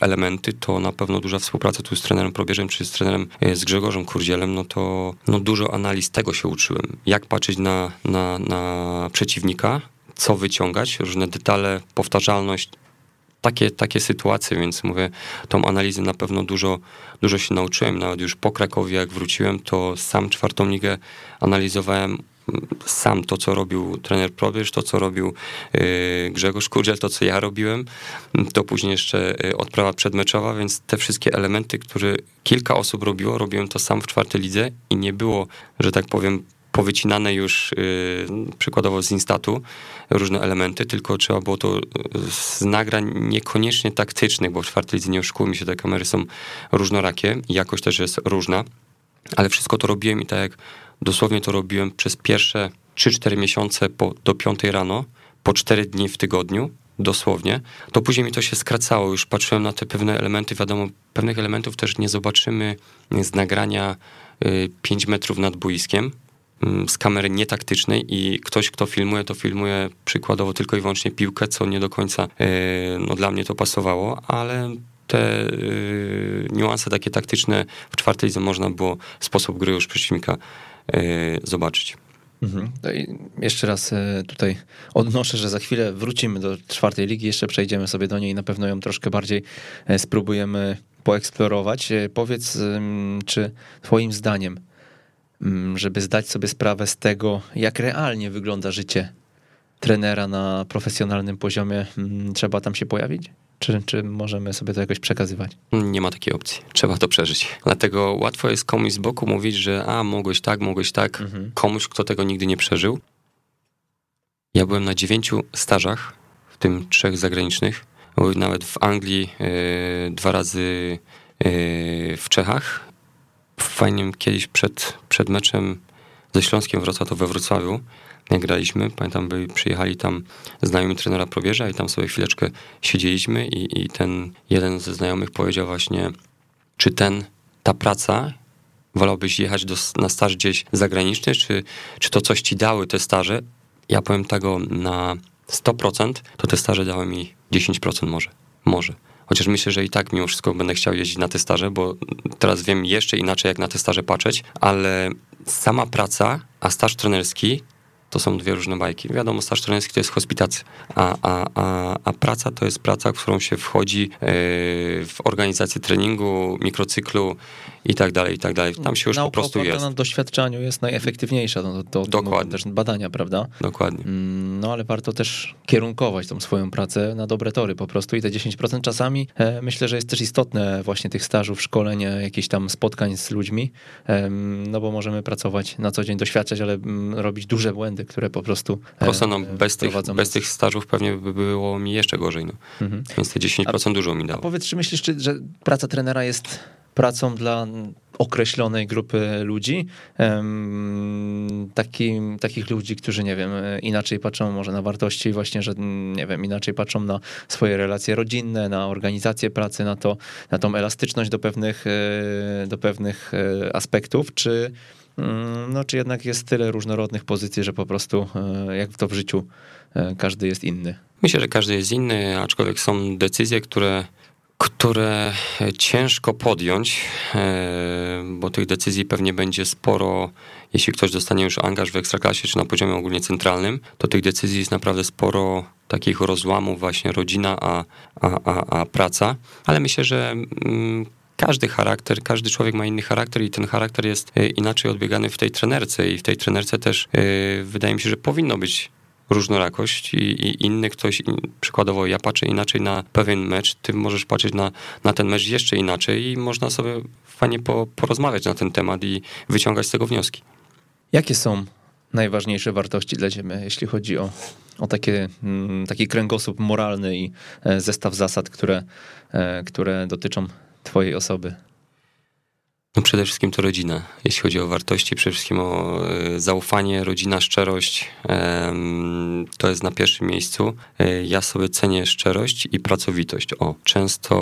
elementy, to na pewno duża współpraca tu z trenerem Probierzem, czy z trenerem, e, z Grzegorzem Kurdzielem, no to no dużo analiz tego się uczyłem. Jak patrzeć na, na, na przeciwnika, co wyciągać, różne detale, powtarzalność, takie, takie sytuacje, więc mówię, tą analizę na pewno dużo, dużo się nauczyłem. Nawet już po Krakowie, jak wróciłem, to sam czwartą ligę analizowałem sam to, co robił trener Probierz, to, co robił y, Grzegorz Kurdziel, to, co ja robiłem, to później jeszcze y, odprawa przedmeczowa, więc te wszystkie elementy, które kilka osób robiło, robiłem to sam w czwartej lidze i nie było, że tak powiem, powycinane już yy, przykładowo z Instatu różne elementy, tylko trzeba było to z nagrań niekoniecznie taktycznych, bo w czwartej lidze nie oszukujmy się, te kamery są różnorakie jakość też jest różna, ale wszystko to robiłem i tak jak Dosłownie to robiłem przez pierwsze 3-4 miesiące po, do 5 rano, po 4 dni w tygodniu, dosłownie. To później mi to się skracało, już patrzyłem na te pewne elementy, wiadomo, pewnych elementów też nie zobaczymy z nagrania 5 y, metrów nad boiskiem, mm, z kamery nietaktycznej i ktoś, kto filmuje, to filmuje przykładowo tylko i wyłącznie piłkę, co nie do końca y, no, dla mnie to pasowało, ale te y, niuanse takie taktyczne w czwartej lidze można było sposób gry już przeciwnika zobaczyć. Mhm. Jeszcze raz e, tutaj odnoszę, że za chwilę wrócimy do czwartej ligi, jeszcze przejdziemy sobie do niej i na pewno ją troszkę bardziej e, spróbujemy poeksplorować. Powiedz, czy twoim zdaniem, żeby zdać sobie sprawę z tego, jak realnie wygląda życie trenera na profesjonalnym poziomie, trzeba tam się pojawić? Czy, czy możemy sobie to jakoś przekazywać? Nie ma takiej opcji. Trzeba to przeżyć. Dlatego łatwo jest komuś z boku mówić, że a, mogłeś tak, mogłeś tak. Mhm. Komuś, kto tego nigdy nie przeżył. Ja byłem na dziewięciu stażach, w tym trzech zagranicznych. Nawet w Anglii yy, dwa razy yy, w Czechach. Fajnie kiedyś przed, przed meczem ze Śląskiem Wrocław to we Wrocławiu jak graliśmy. Pamiętam, by przyjechali tam znajomi trenera Probierza i tam sobie chwileczkę siedzieliśmy i, i ten jeden ze znajomych powiedział właśnie, czy ten, ta praca, wolałbyś jechać do, na staż gdzieś zagraniczny, czy, czy to coś ci dały te staże? Ja powiem tego na 100%, to te staże dały mi 10% może, może. Chociaż myślę, że i tak mimo wszystko będę chciał jeździć na te staże, bo teraz wiem jeszcze inaczej, jak na te staże patrzeć, ale sama praca, a staż trenerski to są dwie różne bajki. Wiadomo, staż trenerski to jest hospitacja, a, a, a, a praca to jest praca, w którą się wchodzi e, w organizację treningu, mikrocyklu i tak dalej, i tak dalej. Tam się już Nauka po prostu jest. na doświadczeniu jest najefektywniejsza, no, to, to Dokładnie. też badania, prawda? Dokładnie. Mm, no ale warto też kierunkować tą swoją pracę na dobre tory po prostu i te 10% czasami e, myślę, że jest też istotne właśnie tych stażów, szkoleń, jakichś tam spotkań z ludźmi, no bo możemy pracować na co dzień, doświadczać, ale mm, robić duże błędy, które po prostu e, Prosto, no, bez, tych, bez tych stażów pewnie by było mi jeszcze gorzej, no. Mhm. Więc te 10% a, dużo mi dało. A powiedz, czy myślisz, czy, że praca trenera jest pracą dla określonej grupy ludzi, taki, takich ludzi, którzy, nie wiem, inaczej patrzą może na wartości, właśnie, że, nie wiem, inaczej patrzą na swoje relacje rodzinne, na organizację pracy, na to, na tą elastyczność do pewnych, e, do pewnych e, aspektów, czy, no, czy jednak jest tyle różnorodnych pozycji, że po prostu, e, jak to w życiu, każdy jest inny? Myślę, że każdy jest inny, aczkolwiek są decyzje, które które ciężko podjąć, e, bo tych decyzji pewnie będzie sporo. Jeśli ktoś dostanie już angaż w ekstraklasie czy na poziomie ogólnie centralnym, to tych decyzji jest naprawdę sporo takich rozłamów, właśnie rodzina, a, a, a, a praca. Ale myślę, że mm, każdy charakter, każdy człowiek ma inny charakter i ten charakter jest e, inaczej odbiegany w tej trenerce i w tej trenerce też e, wydaje mi się, że powinno być różnorakość i, i inny ktoś, przykładowo ja patrzę inaczej na pewien mecz, ty możesz patrzeć na, na ten mecz jeszcze inaczej i można sobie fajnie po, porozmawiać na ten temat i wyciągać z tego wnioski. Jakie są najważniejsze wartości dla ciebie, jeśli chodzi o, o takie, mm, taki kręgosłup moralny i e, zestaw zasad, które, e, które dotyczą twojej osoby? No przede wszystkim to rodzina. Jeśli chodzi o wartości, przede wszystkim o e, zaufanie, rodzina, szczerość. To jest na pierwszym miejscu. E, ja sobie cenię szczerość i pracowitość. O, często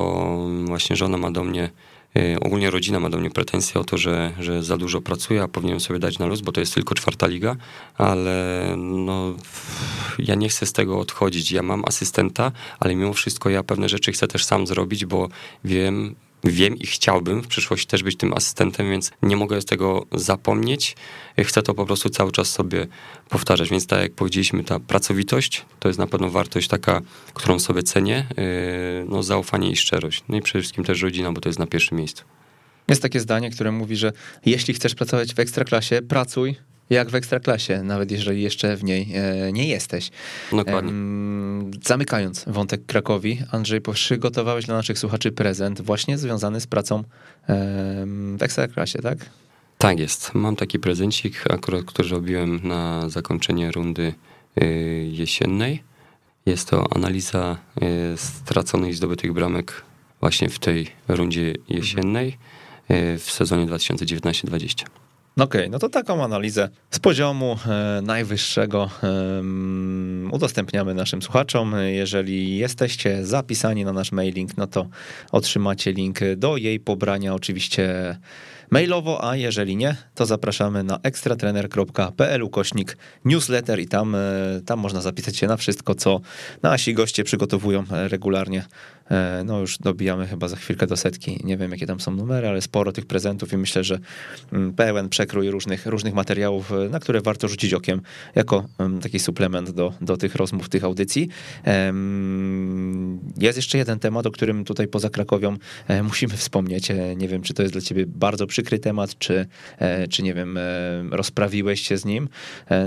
właśnie żona ma do mnie e, Ogólnie rodzina ma do mnie pretensje o to, że, że za dużo pracuję, a powinienem sobie dać na luz, bo to jest tylko czwarta liga, ale no, ja nie chcę z tego odchodzić. Ja mam asystenta, ale mimo wszystko ja pewne rzeczy chcę też sam zrobić, bo wiem, wiem i chciałbym w przyszłości też być tym asystentem, więc nie mogę z tego zapomnieć. Chcę to po prostu cały czas sobie powtarzać. Więc tak jak powiedzieliśmy, ta pracowitość to jest na pewno wartość taka, którą sobie cenię. Yy, no, zaufanie i szczerość. No i przede wszystkim też rodzina, bo to jest na pierwszym miejscu. Jest takie zdanie, które mówi, że jeśli chcesz pracować w ekstraklasie, pracuj, jak w ekstraklasie, nawet jeżeli jeszcze w niej e, nie jesteś. Dokładnie. Zamykając wątek Krakowi, Andrzej, przygotowałeś dla naszych słuchaczy prezent właśnie związany z pracą w ekstraklasie, tak? Tak jest. Mam taki prezencik, akurat, który robiłem na zakończenie rundy y, jesiennej. Jest to analiza y, straconych i zdobytych bramek właśnie w tej rundzie jesiennej y, w sezonie 2019-2020. Okej, okay, no to taką analizę z poziomu e, najwyższego udostępniamy naszym słuchaczom. Jeżeli jesteście zapisani na nasz mailing, no to otrzymacie link do jej pobrania oczywiście mailowo, a jeżeli nie, to zapraszamy na ekstratrener.pl ukośnik newsletter i tam, e, tam można zapisać się na wszystko, co nasi goście przygotowują regularnie E, no już dobijamy chyba za chwilkę do setki. Nie wiem, jakie tam są numery, ale sporo tych prezentów i myślę, że mm, pełen przekrój różnych, różnych materiałów, e, na które warto rzucić okiem jako mm, taki suplement do, do tych rozmów, tych audycji. Jest jeszcze jeden temat, o którym tutaj poza Krakowią e, musimy wspomnieć. Nie wiem, czy to jest dla ciebie bardzo przykry temat, czy, czy nie wiem, rozprawiłeś się z nim.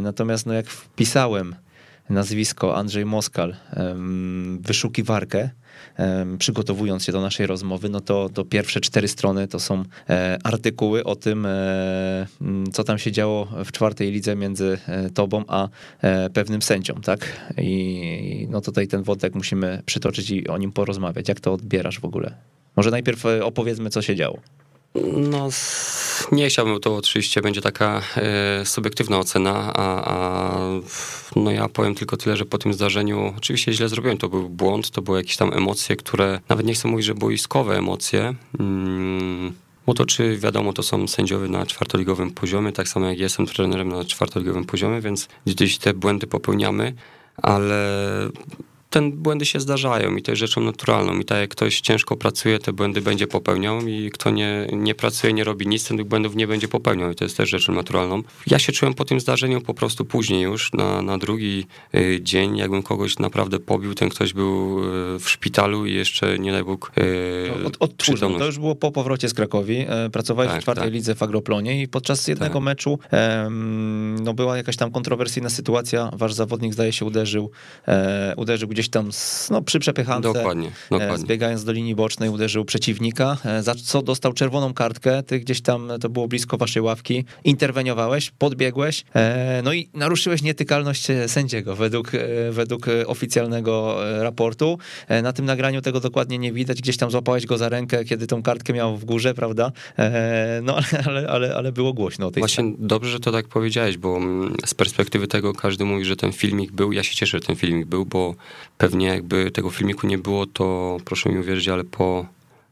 Natomiast no jak wpisałem nazwisko Andrzej Moskal wyszukiwarkę, przygotowując się do naszej rozmowy, no to, to pierwsze cztery strony to są e, artykuły o tym, e, co tam się działo w czwartej lidze między e, tobą a pewnym sędzią, tak? I no tutaj ten wątek musimy przytoczyć i o nim porozmawiać. Jak to odbierasz w ogóle? Może najpierw opowiedzmy, co się działo. No, nie chciałbym, to oczywiście będzie taka e, subiektywna ocena, a, a, no ja powiem tylko tyle, że po tym zdarzeniu oczywiście źle zrobiłem, to był błąd, to były jakieś tam emocje, które, nawet nie chcę mówić, że boiskowe emocje, mm, bo to czy wiadomo, to są sędziowie na czwartoligowym poziomie, tak samo jak jestem trenerem na czwartoligowym poziomie, więc gdzieś te błędy popełniamy, ale ten błędy się zdarzają i to jest rzeczą naturalną. I tak jak ktoś ciężko pracuje, te błędy będzie popełniał i kto nie, nie pracuje, nie robi nic, tych błędów nie będzie popełniał i to jest też rzeczą naturalną. Ja się czułem po tym zdarzeniu po prostu później już, na, na drugi y, dzień, jakbym kogoś naprawdę pobił, ten ktoś był y, w szpitalu i jeszcze, nie daj Bóg, y, od, od To już było po powrocie z Krakowi. E, pracowałeś tak, w czwartej tak. lidze w Agroplonie i podczas jednego tak. meczu no, była jakaś tam kontrowersyjna sytuacja. Wasz zawodnik, zdaje się, uderzył, e, uderzył gdzieś tam no, przy przepychance, dokładnie, e, dokładnie. zbiegając do linii bocznej, uderzył przeciwnika, e, za co dostał czerwoną kartkę, ty gdzieś tam, to było blisko waszej ławki, interweniowałeś, podbiegłeś, e, no i naruszyłeś nietykalność sędziego według, według oficjalnego raportu. Na tym nagraniu tego dokładnie nie widać, gdzieś tam złapałeś go za rękę, kiedy tą kartkę miał w górze, prawda? No ale, ale, ale było głośno. Właśnie dobrze, że to tak powiedziałeś, bo mm, z perspektywy tego każdy mówi, że ten filmik był, ja się cieszę, że ten filmik był, bo Pewnie jakby tego filmiku nie było, to proszę mi uwierzyć, ale po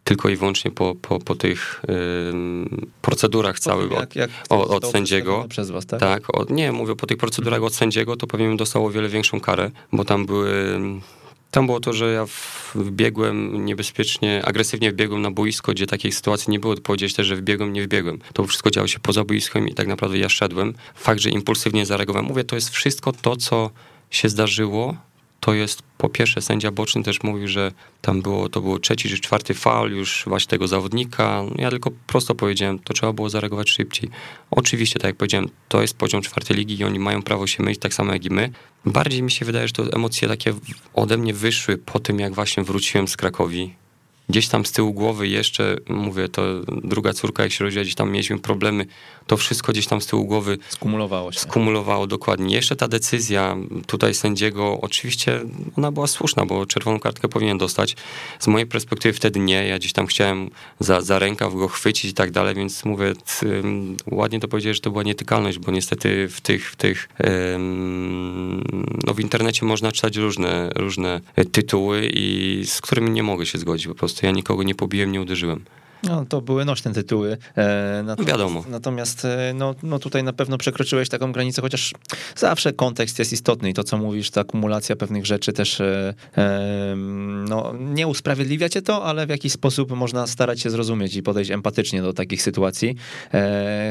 tylko i wyłącznie po, po, po tych procedurach całych od, jak od, od sędziego. Przez was, tak? tak od, nie, mówię po tych procedurach od sędziego, to pewnie bym dostał o wiele większą karę, bo tam były. Tam było to, że ja wbiegłem niebezpiecznie, agresywnie wbiegłem na boisko, gdzie takiej sytuacji nie było. Powiedzieć też, że wbiegłem, nie wbiegłem. To wszystko działo się poza boiskiem i tak naprawdę ja szedłem. Fakt, że impulsywnie zareagowałem. Mówię, to jest wszystko to, co się zdarzyło to jest po pierwsze sędzia boczny też mówił, że tam było, to było trzeci czy czwarty faul już właśnie tego zawodnika. Ja tylko prosto powiedziałem, to trzeba było zareagować szybciej. Oczywiście, tak jak powiedziałem, to jest poziom czwartej ligi i oni mają prawo się mylić tak samo jak i my. Bardziej mi się wydaje, że to emocje takie ode mnie wyszły po tym, jak właśnie wróciłem z Krakowi gdzieś tam z tyłu głowy jeszcze, mówię, to druga córka jak się rodziła, gdzieś tam mieliśmy problemy, to wszystko gdzieś tam z tyłu głowy skumulowało się. Skumulowało, dokładnie. Jeszcze ta decyzja tutaj sędziego, oczywiście ona była słuszna, bo czerwoną kartkę powinien dostać. Z mojej perspektywy wtedy nie, ja gdzieś tam chciałem za, za rękaw go chwycić i tak dalej, więc mówię, ładnie to powiedzieć, że to była nietykalność, bo niestety w tych, w tych no w internecie można czytać różne, różne tytuły i z którymi nie mogę się zgodzić po prostu prostu ja nikogo nie pobiłem, nie uderzyłem. No, to były nośne tytuły. E, natomiast, Wiadomo. Natomiast e, no, no tutaj na pewno przekroczyłeś taką granicę, chociaż zawsze kontekst jest istotny i to, co mówisz, ta akumulacja pewnych rzeczy też e, no, nie usprawiedliwia cię to, ale w jakiś sposób można starać się zrozumieć i podejść empatycznie do takich sytuacji.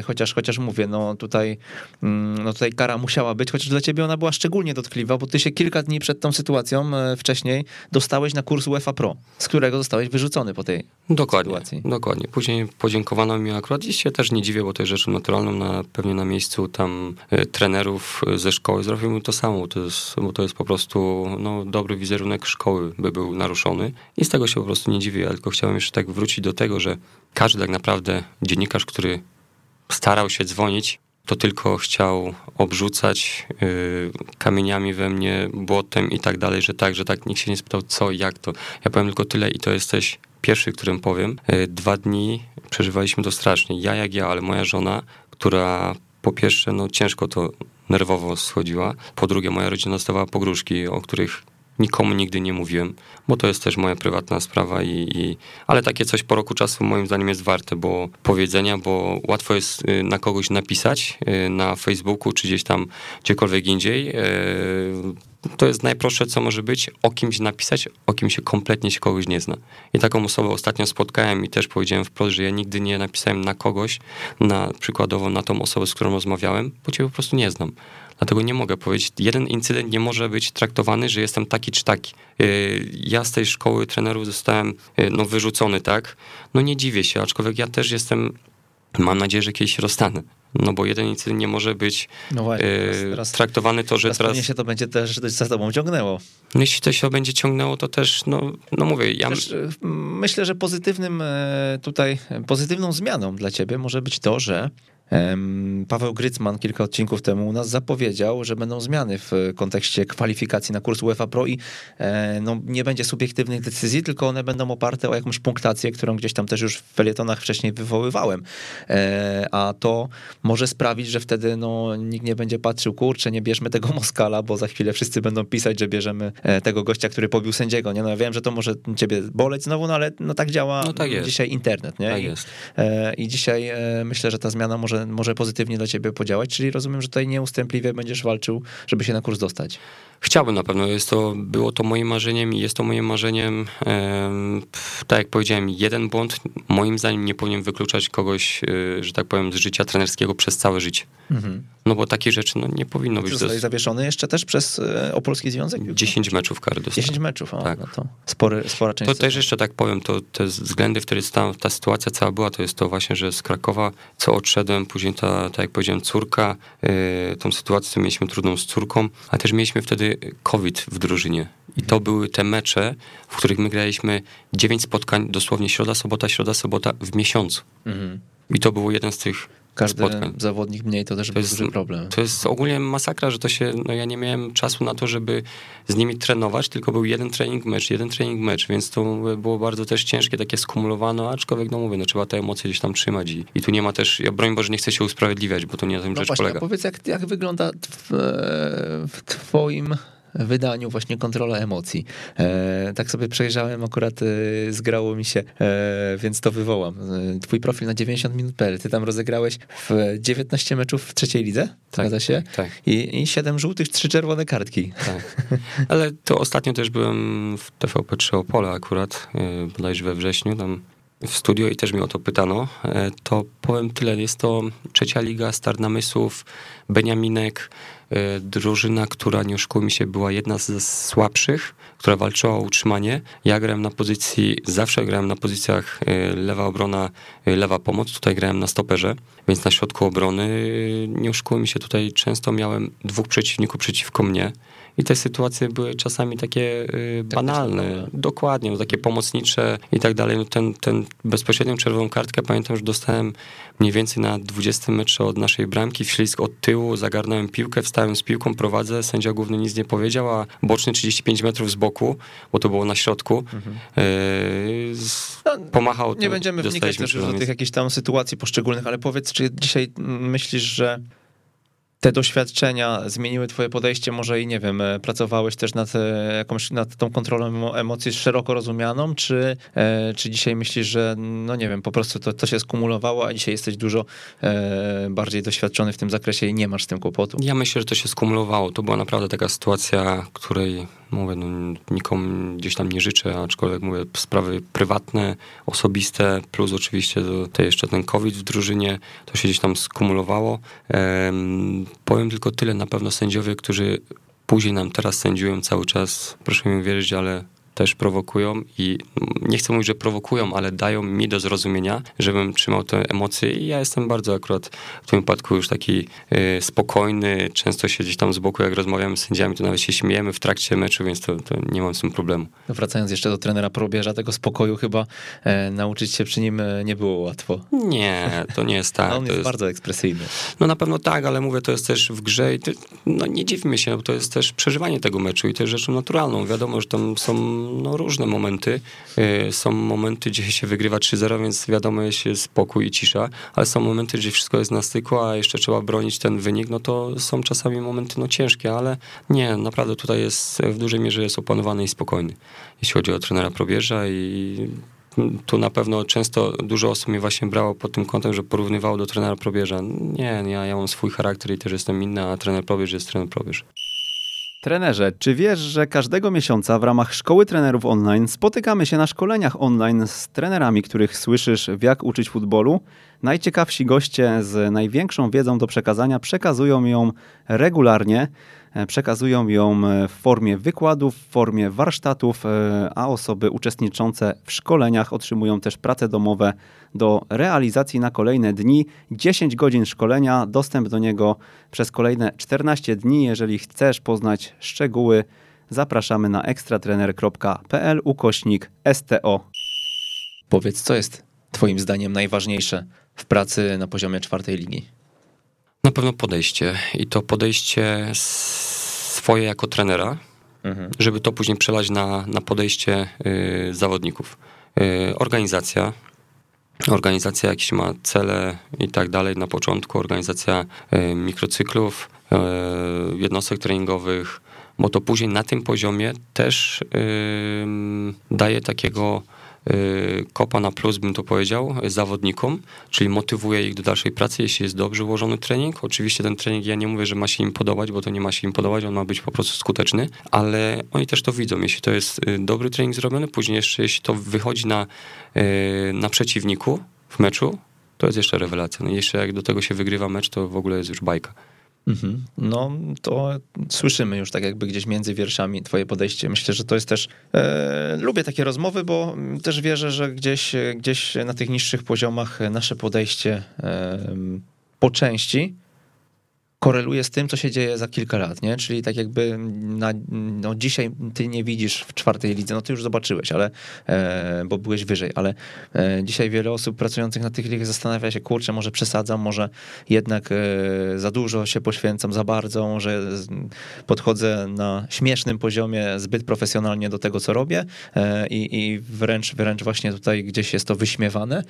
Chociaż, chociaż mówię, no tutaj, mm, no tutaj kara musiała być, chociaż dla ciebie ona była szczególnie dotkliwa, bo ty się kilka dni przed tą sytuacją wcześniej dostałeś na kurs UEFA Pro, z którego zostałeś wyrzucony po tej Dokładnie. sytuacji. Dokładnie. Później podziękowano mi akurat i się też nie dziwię, bo to jest rzeczą naturalną. Na, pewnie na miejscu tam y, trenerów ze szkoły zrobił to samo, to jest, bo to jest po prostu no, dobry wizerunek szkoły by był naruszony i z tego się po prostu nie dziwię, tylko chciałem jeszcze tak wrócić do tego, że każdy tak naprawdę dziennikarz, który starał się dzwonić, to tylko chciał obrzucać y, kamieniami we mnie, błotem i tak dalej, że tak, że tak, nikt się nie spytał co, jak to. Ja powiem tylko tyle i to jesteś pierwszy, którym powiem, e, dwa dni przeżywaliśmy to strasznie. Ja jak ja, ale moja żona, która po pierwsze, no ciężko to nerwowo schodziła, po drugie moja rodzina dostawała pogróżki, o których nikomu nigdy nie mówiłem, bo to jest też moja prywatna sprawa i, i, ale takie coś po roku czasu moim zdaniem jest warte, bo powiedzenia, bo łatwo jest y, na kogoś napisać y, na Facebooku czy gdzieś tam gdziekolwiek indziej. To jest najprostsze, co może być, o kimś napisać, o kim się kompletnie się kogoś nie zna. I taką osobę ostatnio spotkałem i też powiedziałem wprost, że ja nigdy nie napisałem na kogoś, na przykładowo na tą osobę, z którą rozmawiałem, bo cię po prostu nie znam. Dlatego nie mogę powiedzieć, jeden incydent nie może być traktowany, że jestem taki czy taki. Y, ja z tej szkoły trenerów zostałem y, no, wyrzucony, tak? No nie dziwię się, aczkolwiek ja też jestem, mam nadzieję, że kiedyś rozstanę No bo jeden incydent nie może być no właśnie, teraz, teraz, traktowany to, że teraz... teraz... się to będzie też za tobą ciągnęło. No jeśli to się będzie ciągnęło, to też, no, no mówię, ja... Też, myślę, że pozytywnym tutaj, pozytywną zmianą dla ciebie może być to, że Paweł Grycman kilka odcinków temu u nas zapowiedział, że będą zmiany w kontekście kwalifikacji na kurs UEFA Pro i e, no, nie będzie subiektywnych decyzji, tylko one będą oparte o jakąś punktację, którą gdzieś tam też już w felietonach wcześniej wywoływałem. E, a to może sprawić, że wtedy no, nikt nie będzie patrzył, kurczę, nie bierzmy tego Moskala, bo za chwilę wszyscy będą pisać, że bierzemy e, tego gościa, który pobił sędziego. Nie? No ja wiem, że to może ciebie boleć znowu, no ale no, tak działa no, tak dzisiaj internet. Nie? Tak I. I dzisiaj myślę, że ta zmiana może może, może pozytywnie dla ciebie podziałać, czyli rozumiem, że tutaj nieustępliwie będziesz walczył, żeby się na kurs dostać. Chciałbym na pewno, jest to, było to moim marzeniem i jest to moim marzeniem, tak jak powiedziałem, jeden błąd moim zdaniem nie powinien wykluczać kogoś, e, że tak powiem, z życia trenerskiego przez całe życie. Mhm. No bo takie rzeczy no, nie powinno być. Zostałeś zawieszony jeszcze też przez e, Opolski Związek? 10 meczów kary dostał. 10 meczów, o, tak. no to spory, spora część. To też jeszcze tak powiem, to te względy, w których ta, ta sytuacja cała była, to jest to właśnie, że z Krakowa, co odszedłem, później ta, tak jak powiedziałem, córka, yy, tą sytuację mieliśmy trudną z córką, a też mieliśmy wtedy COVID w drużynie. I to były te mecze, w których my graliśmy 9 spotkań, dosłownie środa, sobota, środa, sobota w miesiącu. Mhm. I to było jeden z tych każdy spotkań. zawodnik mniej, to też to jest, duży problem. To jest ogólnie masakra, że to się, no ja nie miałem czasu na to, żeby z nimi trenować, tylko był jeden trening mecz, jeden trening mecz, więc to było bardzo też ciężkie, takie skumulowane, aczkolwiek no mówię, no trzeba te emocje gdzieś tam trzymać i, i tu nie ma też, ja broń Boże nie chcę się usprawiedliwiać, bo to nie na tym no rzecz właśnie, polega. powiedz, jak, jak wygląda w, w twoim wydaniu właśnie kontrola emocji. E, tak sobie przejrzałem, akurat e, zgrało mi się, e, więc to wywołam. E, twój profil na 90 minut.pl, ty tam rozegrałeś w 19 meczów w trzeciej lidze, tak, zgadza się? Tak. I, I 7 żółtych, 3 czerwone kartki. Tak. Ale to ostatnio też byłem w TVP3 Opole akurat, e, bodajże we wrześniu, tam w studio i też mi o to pytano, e, to powiem tyle. Jest to trzecia liga, start namysłów, Beniaminek, drużyna, która nie oszukujmy się, była jedna ze słabszych, która walczyła o utrzymanie. Ja grałem na pozycji, zawsze grałem na pozycjach e, lewa obrona, lewa pomoc. Tutaj grałem na stoperze, więc na środku obrony nie oszukujmy się, tutaj często miałem dwóch przeciwników przeciwko mnie. I te sytuacje były czasami takie y, banalne, dokładnie, no, takie pomocnicze i tak dalej. No, ten, ten bezpośrednią czerwoną kartkę pamiętam, że dostałem mniej więcej na 20 metrze od naszej bramki, wślizg od tyłu, zagarnąłem piłkę, wstałem z piłką, prowadzę, sędzia główny nic nie powiedział, a boczny 35 metrów z boku, bo to było na środku, mhm. yy, no, pomachał. Nie będziemy wnikać też do tych jakichś tam sytuacji poszczególnych, ale powiedz, czy dzisiaj myślisz, że te doświadczenia zmieniły twoje podejście, może i nie wiem, e, pracowałeś też nad e, jakąś, nad tą kontrolą emocji szeroko rozumianą, czy, e, czy dzisiaj myślisz, że no nie wiem, po prostu to, to się skumulowało, a dzisiaj jesteś dużo bardziej doświadczony w tym zakresie i nie masz z tym kłopotu? Ja myślę, że to się skumulowało. To była naprawdę taka sytuacja, której mówię, no, nikomu gdzieś tam nie życzę, aczkolwiek mówię, sprawy prywatne, osobiste, plus oczywiście to, jeszcze ten COVID w drużynie, to się gdzieś tam skumulowało. Um, powiem tylko tyle, na pewno sędziowie, którzy później nam teraz sędziują cały czas, proszę mi wierzyć, ale też prowokują i nie chcę mówić, że prowokują, ale dają mi do zrozumienia, żebym trzymał te emocje i ja jestem bardzo akurat w tym wypadku już taki y, spokojny, często się gdzieś tam z boku, jak rozmawiamy z sędziami, to nawet się śmiejemy w trakcie meczu, więc to, to nie mam z tym problemu. No wracając jeszcze do trenera Probierza, tego spokoju chyba e, nauczyć się przy nim e, nie było łatwo. Nie, to nie jest [LAUGHS] tak. on jest, jest, bardzo ekspresyjny. No na pewno tak, ale mówię, to jest też w grze i to, no nie dziwmy się, bo to jest też przeżywanie tego meczu i to jest rzeczą naturalną. Wiadomo, że tam są no, różne momenty. Y, są momenty, gdzie się wygrywa 3-0, więc wiadomo jest spokój i cisza, ale są momenty, gdzie wszystko jest na styku, a jeszcze trzeba bronić ten wynik, no to są czasami momenty no ciężkie, ale nie, naprawdę tutaj jest w dużej mierze jest opanowany i spokojny, jeśli chodzi o trenera Probierza i tu na pewno często dużo osób mnie właśnie brało pod tym kątem, że porównywało do trenera Probierza. Nie, ja, ja mam swój charakter i też jestem inny, a trener Probierz jest trener Probierz. Trenerze, czy wiesz, że każdego miesiąca w ramach Szkoły Trenerów Online spotykamy się na szkoleniach online z trenerami, których słyszysz w Jak uczyć futbolu? Najciekawsi goście z największą wiedzą do przekazania przekazują ją regularnie. E, przekazują ją w formie wykładów, w formie warsztatów, e, a osoby uczestniczące w szkoleniach otrzymują też prace domowe do realizacji na kolejne dni. 10 godzin szkolenia, dostęp do niego przez kolejne 14 dni. Jeżeli chcesz poznać szczegóły, zapraszamy na ekstratrener.pl ukośnik STO. Powiedz, co jest Twoim zdaniem najważniejsze w pracy na poziomie czwartej ligi? Na pewno podejście i to podejście swoje jako trenera, mhm. żeby to później przelać na, na podejście y, zawodników. Y, organizacja, organizacja jakieś ma cele i tak dalej na początku, organizacja y, mikrocyklów, y, jednostek treningowych, bo to później na tym poziomie też daje takiego kopa na plus, bym to powiedział, zawodnikom, czyli motywuje ich do dalszej pracy, jeśli jest dobrze ułożony trening. Oczywiście ten trening, ja nie mówię, że ma się im podobać, bo to nie ma się im podobać, on ma być po prostu skuteczny, ale oni też to widzą. Jeśli to jest y, dobry trening zrobiony, później jeszcze jeśli to wychodzi na, y, na przeciwniku w meczu, to jest jeszcze rewelacja. No jeszcze jak do tego się wygrywa mecz, to w ogóle jest już bajka. Mhm. No to słyszymy już tak jakby gdzieś między wierszami twoje podejście. Myślę, że to jest też, e, lubię takie rozmowy, bo też wierzę, że gdzieś, gdzieś na tych niższych poziomach nasze podejście e, po części koreluje z tym, co się dzieje za kilka lat, nie? Czyli tak jakby na, no dzisiaj ty nie widzisz w czwartej lidze, no ty już zobaczyłeś, ale, e, bo byłeś wyżej, ale e, dzisiaj wiele osób pracujących na tych ligach zastanawia się, kurczę, może przesadzam, może jednak e, za dużo się poświęcam, za bardzo, może podchodzę na śmiesznym poziomie zbyt profesjonalnie do tego, co robię e, i, i wręcz, wręcz właśnie tutaj gdzieś jest to wyśmiewane.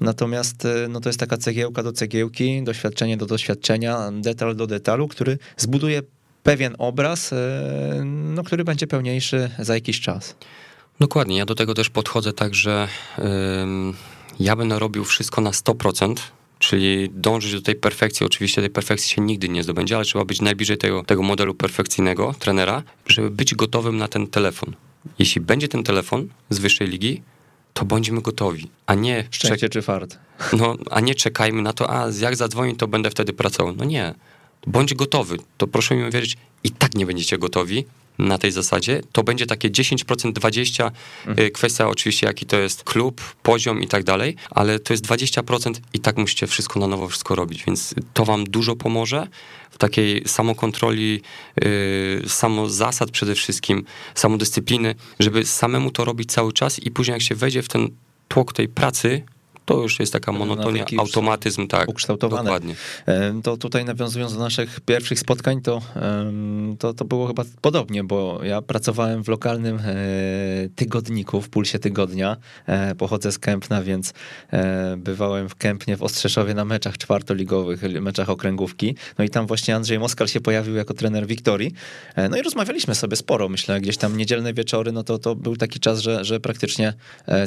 Natomiast e, no to jest taka cegiełka do cegiełki, doświadczenie do doświadczenia, detal do do detalu, który zbuduje pewien obraz, e, no, który będzie pełniejszy za jakiś czas. Dokładnie, ja do tego też podchodzę tak, że ja będę robił wszystko na 100%, czyli dążyć do tej perfekcji. Oczywiście tej perfekcji się nigdy nie zdobędzie, ale trzeba być najbliżej tego, tego modelu perfekcyjnego trenera, żeby być gotowym na ten telefon. Jeśli będzie ten telefon z wyższej ligi, to bądźmy gotowi, a nie... Szczęście czy fart. No, a nie czekajmy na to, a jak zadzwoni, to będę wtedy pracował. No nie bądź gotowy. To proszę mi wierzyć, i tak nie będziecie gotowi na tej zasadzie. To będzie takie 10%, 20%, mhm. Y, kwestia oczywiście jaki to jest klub, poziom i tak dalej, ale to jest 20% i tak musicie wszystko na nowo wszystko robić, więc to wam dużo pomoże w takiej samokontroli, yy, samo zasad przede wszystkim, samodyscypliny, żeby samemu to robić cały czas i później jak się wejdzie w ten tłok tej pracy, to już jest taka monotonia, automatyzm, tak. Ukształtowane. Dokładnie. To tutaj nawiązując do naszych pierwszych spotkań, to, to, to było chyba podobnie, bo ja pracowałem w lokalnym e, tygodniku, w Pulsie Tygodnia. E, pochodzę z Kępna, więc e, bywałem w Kępnie, w Ostrzeszowie na meczach czwartoligowych, meczach okręgówki. No i tam właśnie Andrzej Moskal się pojawił jako trener Wiktorii. No i rozmawialiśmy sobie sporo, myślę, gdzieś tam niedzielne wieczory, no to, to był taki czas, że, że praktycznie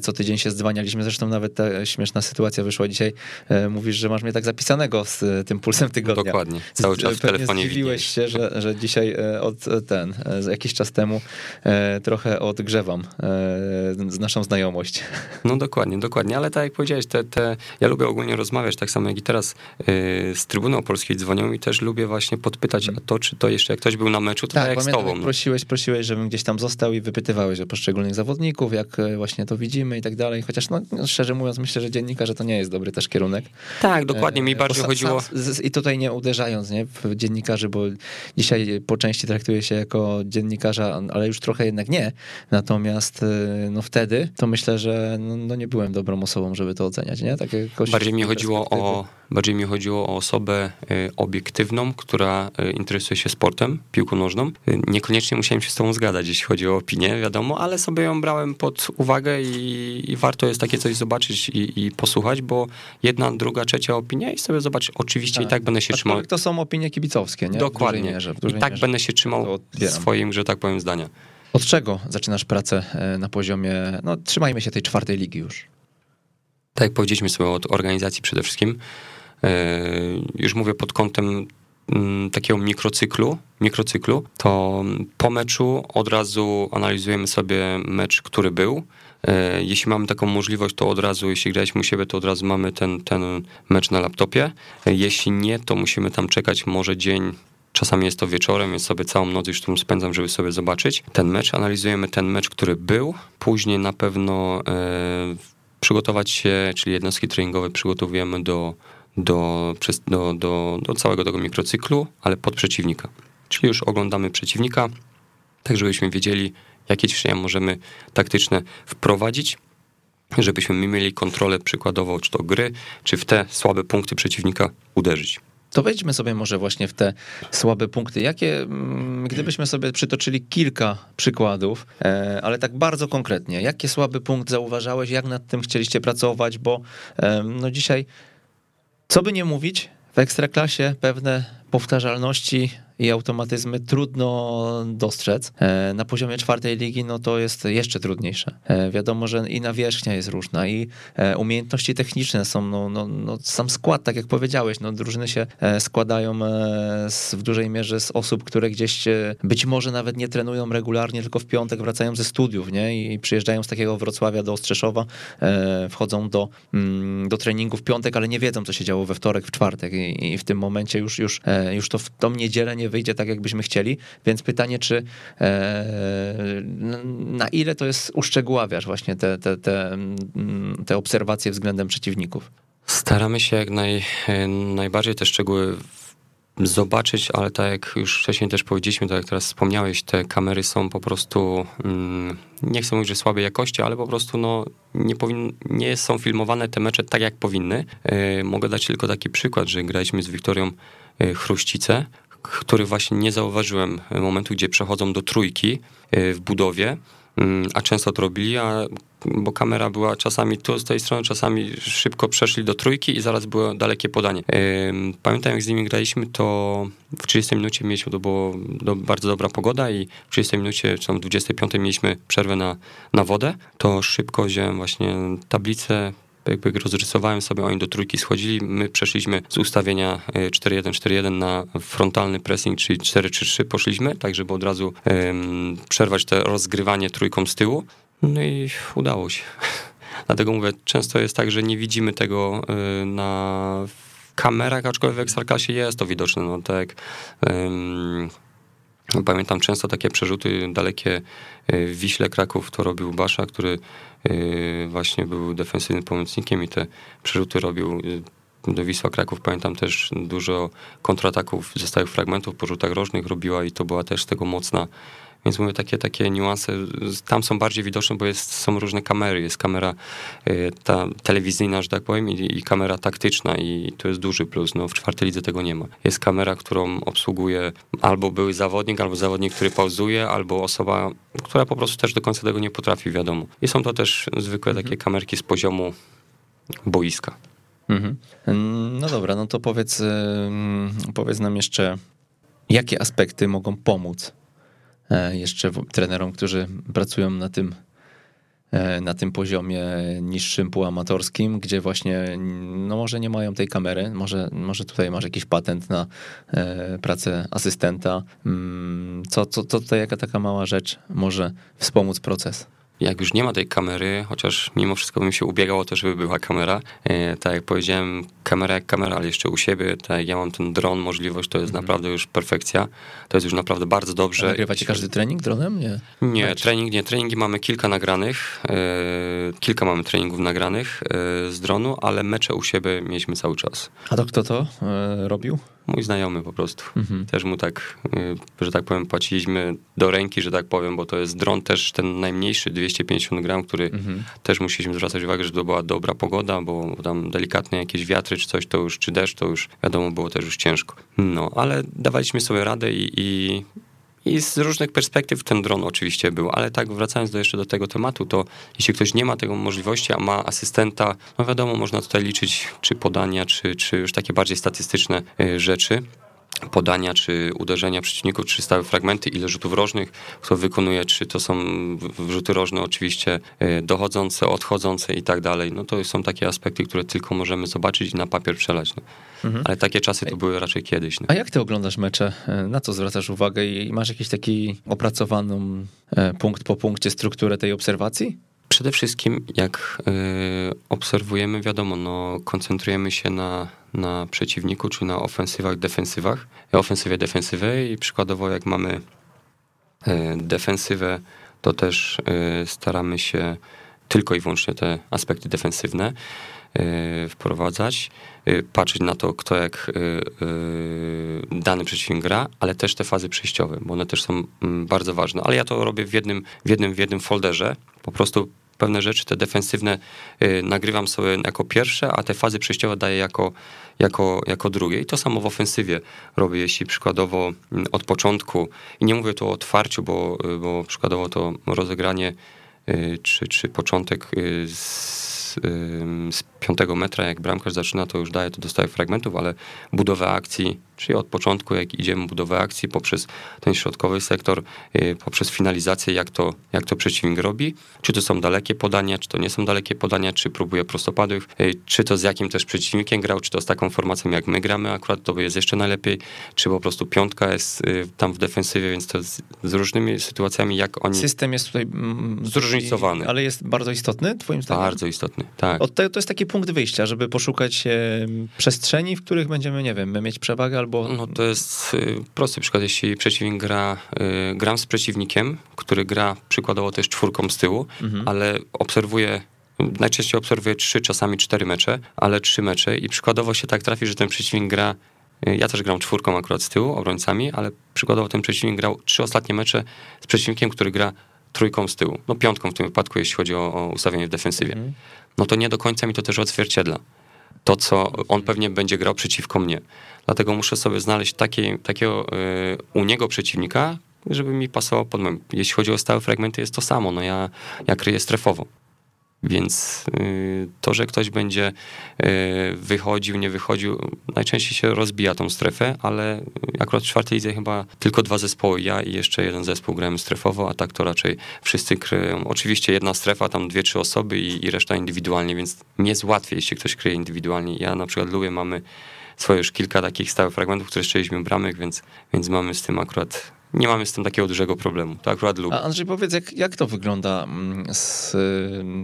co tydzień się zdzwanialiśmy. Zresztą nawet te śmieszne śmieszna sytuacja wyszła dzisiaj. E, mówisz, że masz mnie tak zapisanego z e, tym pulsem tygodnia. Dokładnie, cały czas w telefonie zdziwiłeś się, że, że dzisiaj e, od ten, jakiś czas temu trochę odgrzewam z naszą znajomość. No dokładnie, dokładnie, ale tak jak powiedziałeś, te, te, ja lubię ogólnie rozmawiać, tak samo jak i teraz z Trybuną Polskiej dzwonią i też lubię właśnie podpytać, a to czy to jeszcze, jak ktoś był na meczu, to tak, tak jak z tobą. No. Prosiłeś, prosiłeś, żebym gdzieś tam został i wypytywałeś o poszczególnych zawodników, jak właśnie to widzimy i tak dalej, chociaż no, szczerze mówiąc myślę, że dziennikarze to nie jest dobry też kierunek. Tak, dokładnie, mi e, bardziej bo chodziło... I tutaj nie uderzając nie, w dziennikarzy, bo dzisiaj po części traktuje się jako dziennikarza, ale już trochę jednak nie. Natomiast e, no wtedy to myślę, że no, no nie byłem dobrą osobą, żeby to oceniać, nie? Tak bardziej mi chodziło o bardziej mi chodziło o osobę e, obiektywną, która interesuje się sportem, piłką nożną. Niekoniecznie musiałem się z tą zgadzać, jeśli chodzi o opinię, wiadomo, ale sobie ją brałem pod uwagę i, i warto jest takie coś zobaczyć i, i posłuchać posłuchać, bo jedna, druga, trzecia opinia i sobie zobacz, oczywiście tak. i tak będę się trzymał. to są opinie kibicowskie, nie? Dokładnie. Mierze, I tak mierze. będę się trzymał swoim, że tak powiem, zdania. Od czego zaczynasz pracę e, na poziomie, no trzymajmy się tej czwartej ligi już? Tak jak powiedzieliśmy sobie od organizacji przede wszystkim, e, już mówię pod kątem mm, takiego mikrocyklu, mikrocyklu, to po meczu od razu analizujemy sobie mecz, który był, jeśli mamy taką możliwość, to od razu, jeśli graliśmy u siebie, to od razu mamy ten, ten mecz na laptopie. E, jeśli nie, to musimy tam czekać może dzień, Czasami jest to wieczorem, więc sobie całą noc już tu spędzam, żeby sobie zobaczyć ten mecz. Analizujemy ten mecz, który był. Później na pewno e, przygotować się, czyli jednostki treningowe przygotowujemy do, do, do, do, do całego tego mikrocyklu, ale pod przeciwnika. Czyli już oglądamy przeciwnika, tak żebyśmy wiedzieli, jakie ćwiczenia możemy taktyczne wprowadzić, żebyśmy mieli kontrolę przykładowo, czy to gry, czy w te słabe punkty przeciwnika uderzyć. To wejdźmy sobie może właśnie w te słabe punkty. Jakie, mm, gdybyśmy sobie przytoczyli kilka przykładów, e, ale tak bardzo konkretnie, jakie słaby punkt zauważałeś, jak nad tym chcieliście pracować, bo no dzisiaj, co by nie mówić, w ekstraklasie pewne powtarzalności i automatyzmy trudno dostrzec. E, na poziomie czwartej ligi no to jest jeszcze trudniejsze. E, wiadomo, że i nawierzchnia jest różna i e, umiejętności techniczne są, no, no, no sam skład, tak jak powiedziałeś, no drużyny się składają w dużej mierze z osób, które gdzieś być może nawet nie trenują regularnie, tylko w piątek wracają ze studiów, nie? I przyjeżdżają z takiego Wrocławia do Ostrzeszowa, wchodzą do, mm, do treningu w piątek, ale nie wiedzą, co się działo we wtorek, w czwartek i, i w tym momencie już, już, już to w tą niedzielę nie wyjdzie tak, jakbyśmy chcieli. Więc pytanie, czy e, na ile to jest uszczegóławiasz właśnie te, te, te, mm, te obserwacje względem przeciwników? Staramy się jak naj, najbardziej te szczegóły zobaczyć, ale tak jak już wcześniej też powiedzieliśmy, tak jak teraz wspomniałeś, te kamery są po prostu, mm, nie chcę mówić, że słabej jakości, ale po prostu no, nie, powin, nie są filmowane te mecze tak, jak powinny. E, mogę dać tylko taki przykład, że graliśmy z Wiktorią e, Chruścice, których właśnie nie zauważyłem momentu, gdzie przechodzą do trójki e, w budowie, mm, a często to robili, a, bo kamera była czasami tu z tej strony, czasami szybko przeszli do trójki i zaraz było dalekie podanie. Pamiętam, jak z nimi graliśmy, to w 30 minucie mieliśmy, to było do, bardzo dobra pogoda i w 30 minucie, czy tam w 25 mieliśmy przerwę na, na wodę, to szybko wziąłem właśnie tablicę, jakby rozrysowałem sobie, oni do trójki schodzili, my przeszliśmy z ustawienia 4-1-4-1 e, na frontalny pressing, czyli 4-3-3 poszliśmy, tak żeby od razu przerwać to rozgrywanie trójką z tyłu. No i udało się. [LAUGHS] Dlatego mówię, często jest tak, że nie widzimy tego y, na kamerach, aczkolwiek w Ekstraklasie jest to widoczne. No tak Pamiętam często takie przerzuty dalekie w Wiśle Kraków, to robił Basza, który y, właśnie był defensywnym pomocnikiem i te przerzuty robił y, do Wisła Kraków. Pamiętam też dużo kontrataków ze stałych fragmentów po rzutach rożnych robiła i to była też z tego mocna więc mówię, takie, takie niuanse tam są bardziej widoczne, bo jest, są różne kamery. Jest kamera y, ta telewizyjna, że tak powiem, i, i, kamera taktyczna i to jest duży plus. No, w czwartej lidze tego nie ma. Jest kamera, którą obsługuje albo były zawodnik, albo zawodnik, który pauzuje, albo osoba, która po prostu też do końca tego nie potrafi, wiadomo. I są to też zwykłe mhm. takie kamerki z poziomu boiska. Mhm. No dobra, no to powiedz, powiedz nam jeszcze, jakie aspekty mogą pomóc jeszcze trenerom, którzy pracują na tym, e, na tym poziomie niższym, półamatorskim, gdzie właśnie, no może nie mają tej kamery, może, może tutaj masz jakiś patent na e, pracę asystenta. Mm, co, co, co tutaj, jaka taka mała rzecz może wspomóc proces? Jak już nie ma tej kamery, chociaż mimo wszystko bym się ubiegał o to, żeby była kamera. E, tak jak powiedziałem, kamera jak kamera, ale jeszcze u siebie, tak jak ja mam ten dron, możliwość, to jest mhm. naprawdę już perfekcja. To jest już naprawdę bardzo dobrze. A nagrywacie każdy trening dronem? Nie, nie trening nie. Treningi mamy kilka nagranych, e, kilka mamy treningów nagranych e, z dronu, ale mecze u siebie mieliśmy cały czas. A to kto to e, robił? Mój znajomy po prostu. Mhm. Też mu tak, y, że tak powiem, płaciliśmy do ręki, że tak powiem, bo to jest dron też ten najmniejszy, 250 gram, który mhm. też musieliśmy zwracać uwagę, że to była dobra pogoda, bo tam delikatne jakieś wiatry czy coś, to już, czy deszcz, to już wiadomo, było też już ciężko. No, ale dawaliśmy sobie radę i, i i z różnych perspektyw ten dron oczywiście był, ale tak wracając do jeszcze do tego tematu, to jeśli ktoś nie ma tego możliwości, a ma asystenta, no wiadomo, można tutaj liczyć czy podania, czy, czy już takie bardziej statystyczne y, rzeczy podania, czy uderzenia przeciwników, czy stałe fragmenty, ile rzutów rożnych kto wykonuje, czy to są rzuty rożne oczywiście y, dochodzące, odchodzące i tak dalej. No to są takie aspekty, które tylko możemy zobaczyć i na papier przelać. No. Mhm. Ale takie czasy to były raczej kiedyś. No. A jak ty oglądasz mecze? E, na co zwracasz uwagę i masz jakiś taki opracowaną e, punkt po punkcie strukturę tej obserwacji? Przede wszystkim, jak y, obserwujemy, wiadomo, no, koncentrujemy się na, na przeciwniku, czy na ofensywach, defensywach, ofensywie, defensywie i przykładowo jak mamy y, defensywę, to też y, staramy się tylko i wyłącznie te aspekty defensywne wprowadzać, patrzeć na to, kto jak dany przeciwnik gra, ale też te fazy przejściowe, bo one też są mm, bardzo ważne. Ale ja to robię w jednym, w jednym, w jednym folderze, po prostu pewne rzeczy, te defensywne y, nagrywam sobie jako pierwsze, a te fazy przejściowe daję jako, jako, jako drugie. I to samo w ofensywie robię, jeśli przykładowo mm, od początku, i nie mówię tu o otwarciu, bo, y, bo przykładowo to rozegranie y, czy, czy początek z z piątego metra, jak bramkarz zaczyna, to już daje, to dostaje fragmentów, ale budowę akcji, czyli od początku, jak idziemy budowę akcji poprzez ten środkowy sektor, y, poprzez finalizację, jak to, jak to przeciwnik robi, czy to są dalekie podania, czy to nie są dalekie podania, czy próbuje prostopadłych, y, czy to z jakim też przeciwnikiem grał, czy to z taką formacją, jak my gramy, akurat to jest jeszcze najlepiej, czy po prostu piątka jest y, tam w defensywie, więc to z, z różnymi sytuacjami, jak oni... System jest tutaj... Mm, zróżnicowany. Ale jest bardzo istotny, twoim zdaniem? Bardzo istotny tak. Od to jest taki punkt wyjścia, żeby poszukać przestrzeni, w których będziemy, nie wiem, mieć przewagę albo... No to jest y, prosty przykład, jeśli przeciwnik gra, y, gram z przeciwnikiem, który gra przykładowo też czwórką z tyłu, mhm. ale obserwuję najczęściej obserwuję trzy, czasami cztery mecze, ale trzy mecze i przykładowo się tak trafi, że ten przeciwnik gra y, ja też gram czwórką akurat z tyłu, obrońcami, ale przykładowo ten przeciwnik grał trzy ostatnie mecze z przeciwnikiem, który gra trójką z tyłu. No piątką w tym wypadku, jeśli chodzi o, o ustawienie w defensywie. Mhm no to nie do końca mi to też odzwierciedla. To, co on pewnie będzie grał przeciwko mnie. Dlatego muszę sobie znaleźć takie, takiego y, u niego przeciwnika, żeby mi pasował pod moim. Jeśli chodzi o stałe fragmenty, jest to samo. No ja, ja kryję strefowo. Więc y, to, że ktoś będzie y, wychodził, nie wychodził, najczęściej się rozbija tą strefę, ale akurat w czwartej lidze chyba tylko dwa zespoły, ja i jeszcze jeden zespół gramy strefowo, a tak to raczej wszyscy kryją. Oczywiście jedna strefa, tam dwie, trzy osoby i, i reszta indywidualnie, więc nie jest łatwiej, jeśli ktoś kryje indywidualnie. Ja na przykład lubię, mamy swoje już kilka takich stałych fragmentów, które strzeliśmy bramek, więc, więc mamy z tym akurat nie mamy z tym takiego dużego problemu. To akurat lubię. A Andrzej, powiedz, jak, jak to wygląda, mm, z,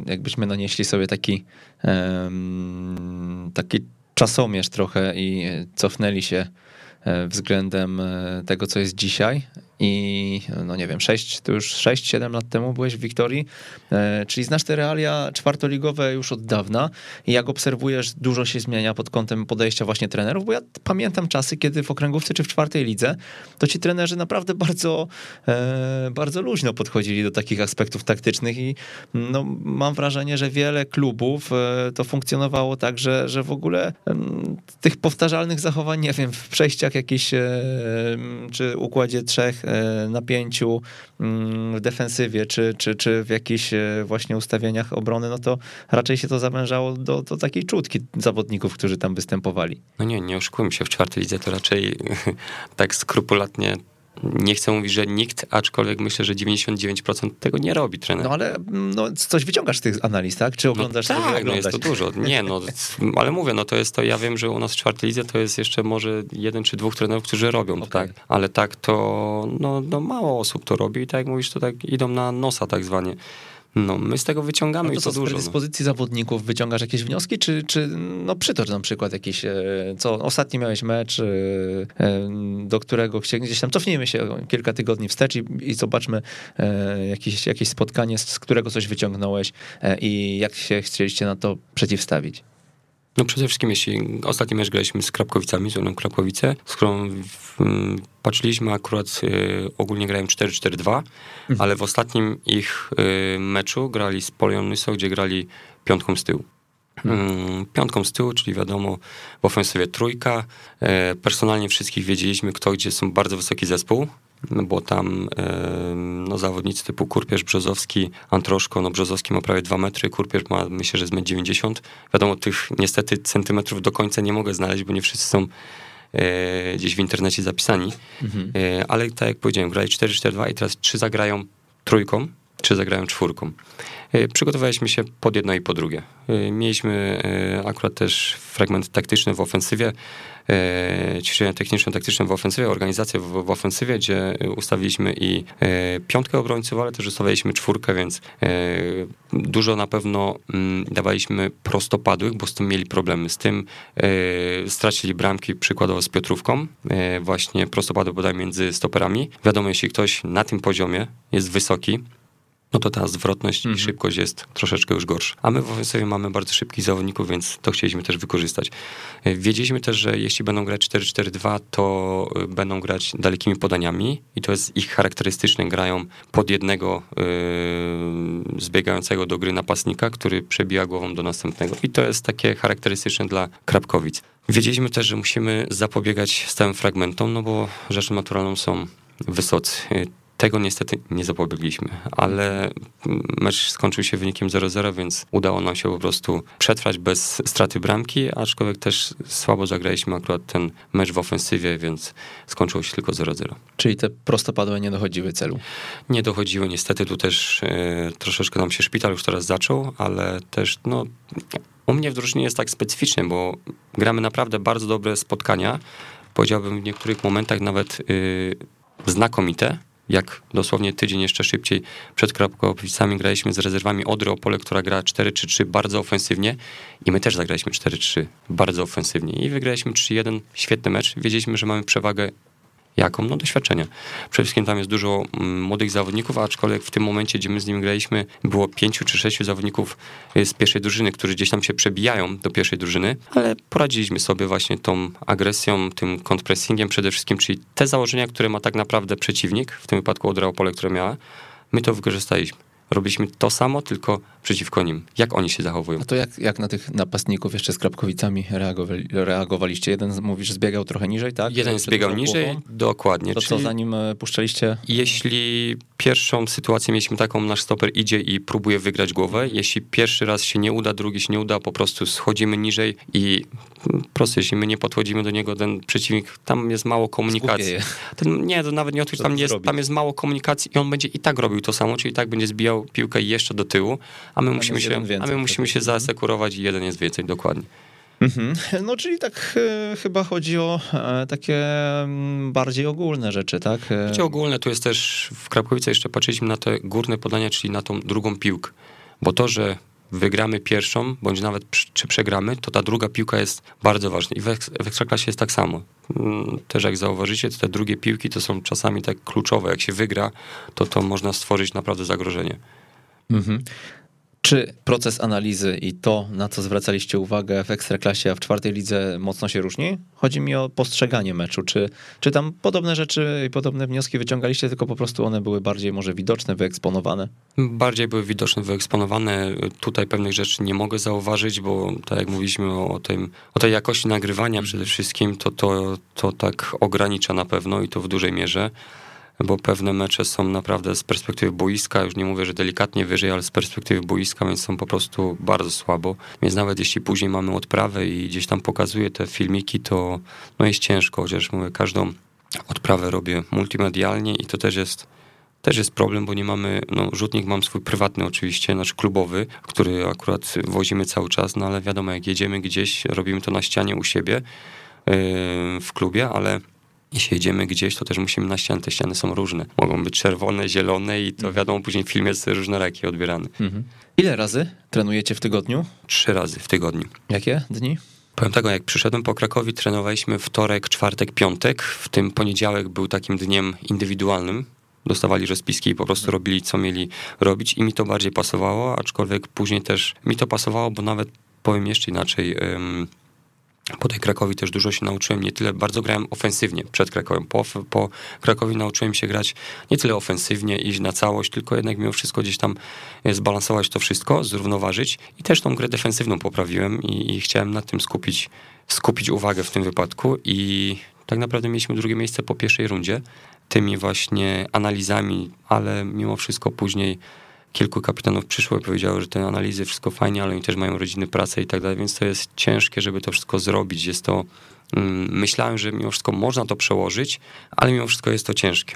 jakbyśmy nanieśli sobie taki, um, taki czasomierz trochę i cofnęli się e, względem e, tego, co jest dzisiaj i no nie wiem, 6, to już 6-7 lat temu byłeś w Wiktorii, e, czyli znasz te realia czwartoligowe już od dawna. I jak obserwujesz, dużo się zmienia pod kątem podejścia właśnie trenerów, bo ja pamiętam czasy, kiedy w okręgówce czy w czwartej lidze, to ci trenerzy naprawdę bardzo, e, bardzo luźno podchodzili do takich aspektów taktycznych. I no, mam wrażenie, że wiele klubów e, to funkcjonowało tak, że, że w ogóle tych powtarzalnych zachowań, nie wiem, w przejściach jakichś czy układzie trzech napięciu mm, w defensywie, czy, czy, czy w jakichś e, właśnie ustawieniach obrony, no to raczej się to zawężało do, do takiej czutki zawodników, którzy tam występowali. No nie, nie oszukujmy się, w czwartej lidze to raczej [LAUGHS] tak skrupulatnie nie chcę mówić, że nikt, aczkolwiek myślę, że 99% tego nie robi trener. No ale no, coś wyciągasz z tych analiz, tak? Czy oglądasz no, tak, no jest to dużo. [LAUGHS] Nie, no, ale mówię, no to jest to, ja wiem, że u nas w czwartej lidze to jest jeszcze może jeden czy dwóch trenerów, którzy robią okay. tak, ale tak to, no, no mało osób to robi i tak jak mówisz, to tak idą na nosa tak zwanie. No, my z tego wyciągamy no to i to co, dużo. Z predyspozycji no. zawodników wyciągasz jakieś wnioski, czy, czy no przytocz na przykład jakiś, e, co ostatni miałeś mecz, e, e, do którego gdzieś tam cofnijmy się kilka tygodni wstecz i, i zobaczmy jakieś, jakieś spotkanie, z którego coś wyciągnąłeś i jak się chcieliście na to przeciwstawić. No przede wszystkim, jeśli ostatni mecz graliśmy z Krapkowicami, z Unią Krapkowice, z którą patrzyliśmy akurat, y, ogólnie grają 4-4-2, mhm. ale w ostatnim ich y, meczu grali z Polion Nyso, gdzie grali piątką z tyłu. Mhm. Piątką z tyłu, czyli wiadomo, w ofensywie trójka. E, personalnie wszystkich wiedzieliśmy, kto gdzie są bardzo wysoki zespół, no bo tam no, zawodnicy typu Kurpierz, Brzozowski, Antroszko, no Brzozowski ma prawie 2 metry, Kurpierz ma myślę, że z 1,90 Wiadomo, tych niestety centymetrów do końca nie mogę znaleźć, bo nie wszyscy są e, gdzieś w internecie zapisani, mhm. e, ale tak jak powiedziałem, grali 4-4-2 i teraz trzy zagrają trójką, czy zagrają czwórką. E, przygotowaliśmy się pod jedno i po drugie. E, mieliśmy e, akurat też fragment taktyczny w ofensywie, ćwiczenia techniczno-taktyczne w ofensywie, organizację w, w ofensywie, gdzie ustawiliśmy i piątkę obrońców, ale też ustawiliśmy czwórkę, więc dużo na pewno mm, dawaliśmy prostopadłych, bo z tym mieli problemy. Z tym stracili bramki przykładowo z Piotrówką, właśnie prostopadły bodaj między stoperami. Wiadomo, jeśli ktoś na tym poziomie jest wysoki, no to ta zwrotność mhm. i szybkość jest troszeczkę już gorsza. A my w ofensywie mamy bardzo szybkich zawodników, więc to chcieliśmy też wykorzystać. E, wiedzieliśmy też, że jeśli będą grać 4-4-2, to e, będą grać dalekimi podaniami i to jest ich charakterystyczne. Grają pod jednego yy, zbiegającego do gry napastnika, który przebija głową do następnego. I to jest takie charakterystyczne dla Krapkowic. Wiedzieliśmy też, że musimy zapobiegać stałym fragmentom, no bo rzeczą naturalną są wysocy. Tego niestety nie zapobiegliśmy, ale mecz skończył się wynikiem 0-0, więc udało nam się po prostu przetrwać bez straty bramki, aczkolwiek też słabo zagraliśmy akurat ten mecz w ofensywie, więc skończyło się tylko 0-0. Czyli te prostopadłe nie dochodziły celu? Nie dochodziły, niestety tu też e, troszeczkę nam się szpital już teraz zaczął, ale też no u mnie w drużynie jest tak specyficznie, bo gramy naprawdę bardzo dobre spotkania. Powiedziałbym w niektórych momentach nawet y, znakomite, jak dosłownie tydzień jeszcze szybciej przed Krapkowicami graliśmy z rezerwami Odry. Opole, która gra 4-3-3 bardzo ofensywnie. I my też zagraliśmy 4-3 bardzo ofensywnie. I wygraliśmy 3-1, świetny mecz. Wiedzieliśmy, że mamy przewagę Jaką? No doświadczenie. Przede wszystkim tam jest dużo mm, młodych zawodników, aczkolwiek w tym momencie, gdzie my z nimi graliśmy, było pięciu czy sześciu zawodników y, z pierwszej drużyny, którzy gdzieś tam się przebijają do pierwszej drużyny, ale poradziliśmy sobie właśnie tą agresją, tym kontrpressingiem przede wszystkim, czyli te założenia, które ma tak naprawdę przeciwnik, w tym wypadku Odra Opole, które miała, my to wykorzystaliśmy robiliśmy to samo, tylko przeciwko nim. Jak oni się zachowują? A to jak, jak na tych napastników jeszcze z Krapkowicami reagowali, reagowaliście? Jeden, mówisz, zbiegał trochę niżej, tak? Jeden zbiegał niżej, głową? dokładnie. To Czyli co, zanim e, puszczaliście? Jeśli pierwszą sytuację mieliśmy taką, nasz stoper idzie i próbuje wygrać głowę, jeśli pierwszy raz się nie uda, drugi się nie uda, po prostu schodzimy niżej i prosto, jeśli my nie podchodzimy do niego, ten przeciwnik, tam jest mało komunikacji. Ten, nie, to nawet nie o to, tam jest, tam jest mało komunikacji i on będzie i tak robił to samo, czyli i tak będzie zbijał piłkę jeszcze do tyłu, a my musimy się, więcej, a my musimy się zasekurować i jeden jest więcej, dokładnie. Mhm. [LAUGHS] No, czyli tak e, chyba chodzi o e, takie mm, bardziej ogólne rzeczy, tak? E, ogólne, tu jest też w Krapkowice jeszcze patrzyliśmy na te górne podania, czyli na tą drugą piłkę. Bo to, że wygramy pierwszą, bądź nawet czy przegramy, to ta druga piłka jest bardzo ważna. I w, Ekstraklasie jest tak samo. Mm, też jak zauważycie, te drugie piłki to są czasami tak kluczowe. Jak się wygra, to to można stworzyć naprawdę zagrożenie. Mhm. Czy proces analizy i to, na co zwracaliście uwagę w Ekstraklasie, a w czwartej lidze mocno się różni? Chodzi mi o postrzeganie meczu. Czy, czy tam podobne rzeczy i podobne wnioski wyciągaliście, tylko po prostu one były bardziej może widoczne, wyeksponowane? Bardziej były widoczne, wyeksponowane. Tutaj pewnych rzeczy nie mogę zauważyć, bo tak jak mówiliśmy o, tym, o tej jakości nagrywania przede wszystkim, to, to, to tak ogranicza na pewno i to w dużej mierze bo pewne mecze są naprawdę z perspektywy boiska, już nie mówię, że delikatnie wyżej, ale z perspektywy boiska, więc są po prostu bardzo słabo. Więc nawet jeśli później mamy odprawę i gdzieś tam pokazuję te filmiki, to no jest ciężko, chociaż mówię, każdą odprawę robię multimedialnie i to też jest też jest problem, bo nie mamy, no rzutnik mam swój prywatny oczywiście, nasz klubowy, który akurat wozimy cały czas, no ale wiadomo, jak jedziemy gdzieś, robimy to na ścianie u siebie yy, w klubie, ale jeśli jedziemy gdzieś, to też musimy na ściany. Te ściany są różne. Mogą być czerwone, zielone i to mhm. wiadomo, później w filmie jest różnoraki odbierany. Mhm. Ile razy trenujecie w tygodniu? Trzy razy w tygodniu. Jakie dni? Powiem tak, jak przyszedłem po Krakowi, trenowaliśmy wtorek, czwartek, piątek. W tym poniedziałek był takim dniem indywidualnym. Dostawali rozpiski i po prostu robili, co mieli robić i mi to bardziej pasowało, aczkolwiek później też mi to pasowało, bo nawet powiem jeszcze inaczej, po tej Krakowi też dużo się nauczyłem, nie tyle, bardzo grałem ofensywnie przed Krakowem. Po, po Krakowi nauczyłem się grać nie tyle ofensywnie, iść na całość, tylko jednak mimo wszystko gdzieś tam e, zbalansować to wszystko, zrównoważyć i też tą grę defensywną poprawiłem i, i chciałem na tym skupić, skupić uwagę w tym wypadku i tak naprawdę mieliśmy drugie miejsce po pierwszej rundzie, tymi właśnie analizami, ale mimo wszystko później kilku kapitanów przyszło i powiedziało, że te analizy wszystko fajnie, ale oni też mają rodziny, pracę i tak dalej, więc to jest ciężkie, żeby to wszystko zrobić. Jest to, mm, myślałem, że mimo wszystko można to przełożyć, ale mimo wszystko jest to ciężkie.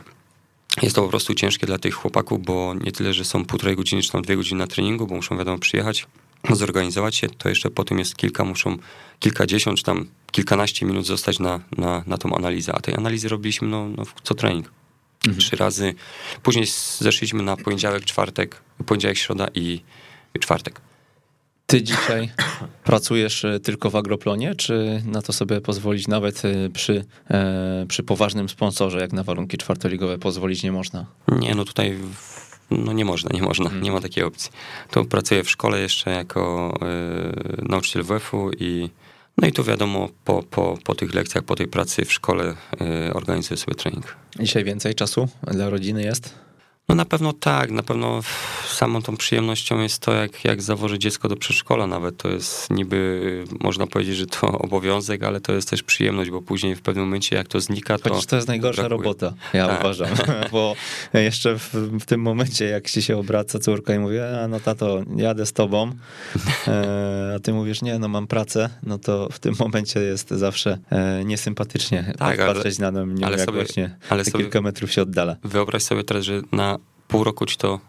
jest to po prostu ciężkie dla tych chłopaków, bo nie tyle, że są półtorej godziny czy tam dwie godziny na treningu, bo muszą wiadomo przyjechać, zorganizować się, to jeszcze po tym jest kilka, muszą kilkadziesiąt czy tam kilkanaście minut zostać na, na, na tą analizę. A tej analizy robiliśmy no, no co trening. Mhm. Trzy razy. Później zeszliśmy na poniedziałek, czwartek, poniedziałek, środa i czwartek. Ty dzisiaj [COUGHS] pracujesz e, tylko w agroplonie, czy na to sobie pozwolić nawet e, przy, e, przy poważnym sponsorze, jak na warunki czwartoligowe pozwolić nie można? Nie, no tutaj no nie można, nie można, nie ma takiej opcji. To pracuję w szkole jeszcze jako y, nauczyciel WF-u i no i tu wiadomo, po, po, po tych lekcjach, po tej pracy w szkole y, organizuję sobie trening. Dzisiaj więcej czasu dla rodziny jest? No na pewno tak, na pewno samą tą przyjemnością jest to, jak, jak zawożę dziecko do przedszkola nawet. To jest niby, można powiedzieć, że to [LAUGHS] obowiązek, ale to jest też przyjemność, bo później w pewnym momencie jak to znika, to... Chociaż to jest najgorsza brakuje. robota, ja tak. uważam, [LAUGHS] bo jeszcze w, w, tym momencie, jak ci się obraca córka i mówi, a no tato, jadę z tobą, e, a ty mówisz, nie, no mam pracę, no to w tym momencie jest zawsze e, niesympatycznie tak, patrzeć ale, na mnie, ale jak sobie, właśnie ale sobie, kilka metrów się oddala. Wyobraź sobie teraz, że na pół roku ci to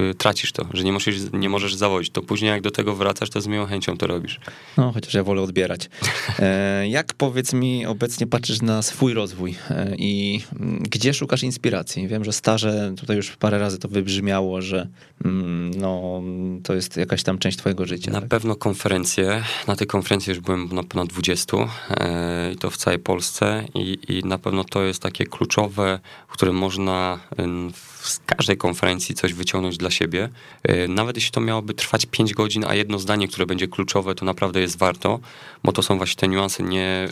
y, tracisz to, że nie możesz, nie możesz zawodzić. To później jak do tego wracasz, to z miłą chęcią to robisz. No, chociaż ja wolę odbierać. [LAUGHS] E, jak powiedz mi obecnie patrzysz na swój rozwój e, i mm, gdzie szukasz inspiracji? Wiem, że staże, tutaj już parę razy to wybrzmiało, że mm, no, to jest jakaś tam część twojego życia. Na tak? pewno konferencje. Na tej konferencji już byłem na ponad 20 e, i to w całej Polsce i, i na pewno to jest takie kluczowe, w którym można z każdej konferencji coś wyciągnąć dla siebie. E, nawet jeśli to miałoby trwać 5 godzin, a jedno zdanie, które będzie kluczowe, to naprawdę jest warto, bo to są właśnie te niuanse. Nie,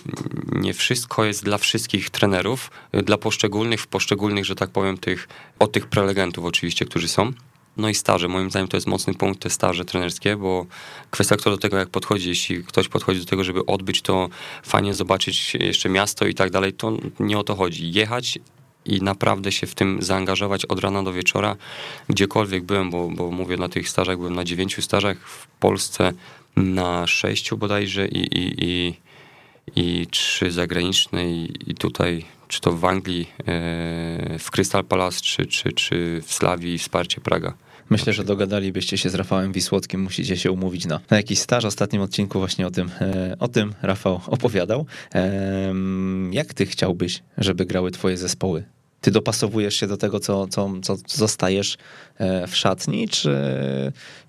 nie wszystko jest dla wszystkich trenerów, e, dla poszczególnych, w poszczególnych, że tak powiem, tych, od tych prelegentów oczywiście, którzy są. No i staże, moim zdaniem to jest mocny punkt, te staże trenerskie, bo kwestia kto do tego jak podchodzi, jeśli ktoś podchodzi do tego, żeby odbyć to, fajnie zobaczyć jeszcze miasto i tak dalej, to nie o to chodzi. Jechać i naprawdę się w tym zaangażować od rana do wieczora, gdziekolwiek byłem, bo, bo mówię na tych stażach, byłem na dziewięciu stażach w Polsce, na sześciu bodajże i, i, i, i trzy zagraniczne i, i tutaj, czy to w Anglii, e, w Crystal Palace, czy, czy, czy w Slawii, wsparcie Praga. Myślę, że dogadalibyście się z Rafałem Wisłockim, musicie się umówić na, na jakiś staż. W ostatnim odcinku właśnie o tym, e, o tym Rafał opowiadał. Jak ty chciałbyś, żeby grały twoje zespoły? Ty dopasowujesz się do tego, co, co, co zostajesz e, w szatni, czy,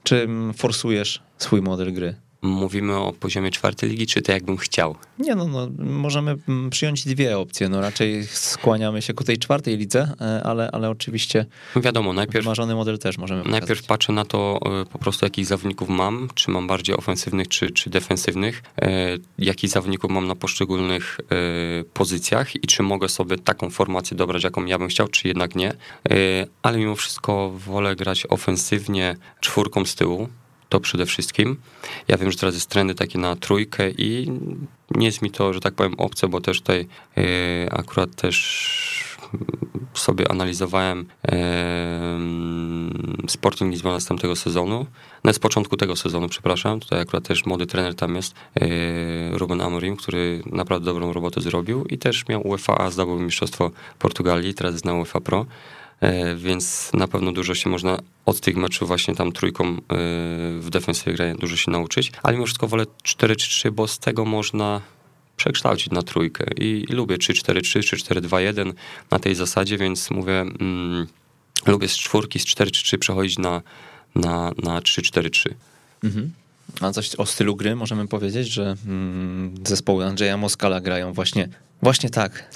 czy forsujesz swój model gry? Mówimy o poziomie czwartej ligi, czy to jakbym chciał? Nie, no, no, możemy przyjąć dwie opcje. No, raczej skłaniamy się ku tej czwartej lidze, e, ale, ale oczywiście no wiadomo, najpierw, wymarzony model też możemy pokazać. Najpierw patrzę na to e, po prostu, jakich zawodników mam, czy mam bardziej ofensywnych, czy, czy defensywnych, e, jakich zawodników mam na poszczególnych pozycjach i czy mogę sobie taką formację dobrać, jaką ja bym chciał, czy jednak nie. Ale mimo wszystko wolę grać ofensywnie czwórką z tyłu, to przede wszystkim. Ja wiem, że teraz jest trendy takie na trójkę i nie jest mi to, że tak powiem, obce, bo też tutaj yy, akurat też sobie analizowałem yy, Sporting Lizbona sezonu, no z początku tego sezonu, przepraszam, tutaj akurat też młody trener tam jest, yy, Ruben Amorim, który naprawdę dobrą robotę zrobił i też miał UEFA, a zdobył Mistrzostwo Portugalii, teraz jest na UEFA Pro. E, więc na pewno dużo się można od tych meczów właśnie tam trójką e, w defensywie grają dużo się nauczyć, ale mimo wszystko wolę 4-3-3, bo z tego można przekształcić na trójkę i, i lubię 3-4-3 czy 4-2-1 na tej zasadzie, więc mówię, mm, lubię z czwórki, z 4-3 przechodzić na, na, na 3-4-3. Mhm. A coś o stylu gry możemy powiedzieć, że mm, zespoły Andrzeja Moskala grają właśnie, właśnie tak.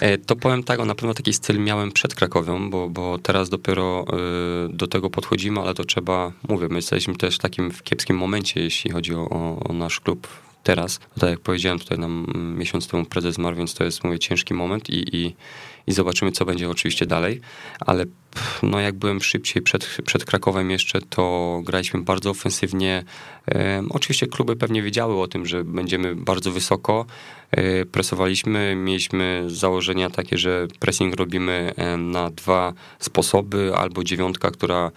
E, to powiem tak, na pewno taki styl miałem przed Krakowią, bo, bo teraz dopiero e, do tego podchodzimy, ale to trzeba, mówię, my jesteśmy też w takim w kiepskim momencie, jeśli chodzi o, o nasz klub teraz. Tak jak powiedziałem, tutaj nam miesiąc temu prezes zmarł, więc to jest, mówię, ciężki moment i, i, i zobaczymy, co będzie oczywiście dalej, ale no jak byłem szybciej przed, przed Krakowem jeszcze, to graliśmy bardzo ofensywnie. E, oczywiście kluby pewnie wiedziały o tym, że będziemy bardzo wysoko. E, presowaliśmy, mieliśmy założenia takie, że pressing robimy na dwa sposoby, albo dziewiątka, która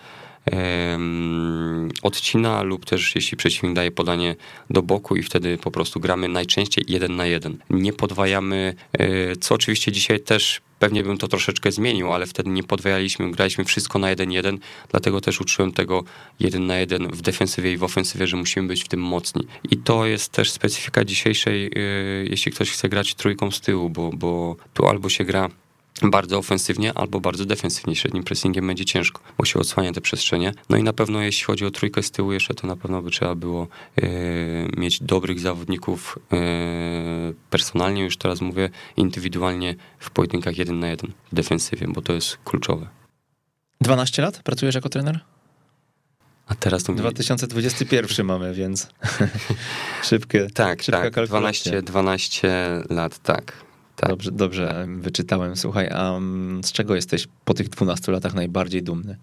odcina lub też jeśli przeciwnik daje podanie do boku i wtedy po prostu gramy najczęściej jeden na jeden. Nie podwajamy, e, co oczywiście dzisiaj też pewnie bym to troszeczkę zmienił, ale wtedy nie podwajaliśmy, graliśmy wszystko na 1-1, dlatego też uczyłem tego 1 na 1 w defensywie i w ofensywie, że musimy być w tym mocni. I to jest też specyfika dzisiejszej, yy, jeśli ktoś chce grać trójką z tyłu, bo, bo tu albo się gra bardzo ofensywnie albo bardzo defensywnie. Średnim pressingiem będzie ciężko, bo się odsłania te przestrzenie. No i na pewno jeśli chodzi o trójkę z tyłu jeszcze, to na pewno by trzeba było e, mieć dobrych zawodników e, personalnie, już teraz mówię, indywidualnie w pojedynkach jeden na jeden w defensywie, bo to jest kluczowe. 12 lat pracujesz jako trener? A teraz to 2021 mamy, więc [LAUGHS] szybkie. Tak, tak. 12, 12 lat, tak. Tak. Dobrze, dobrze wyczytałem. Słuchaj, a mm, z czego jesteś po tych 12 latach najbardziej dumny?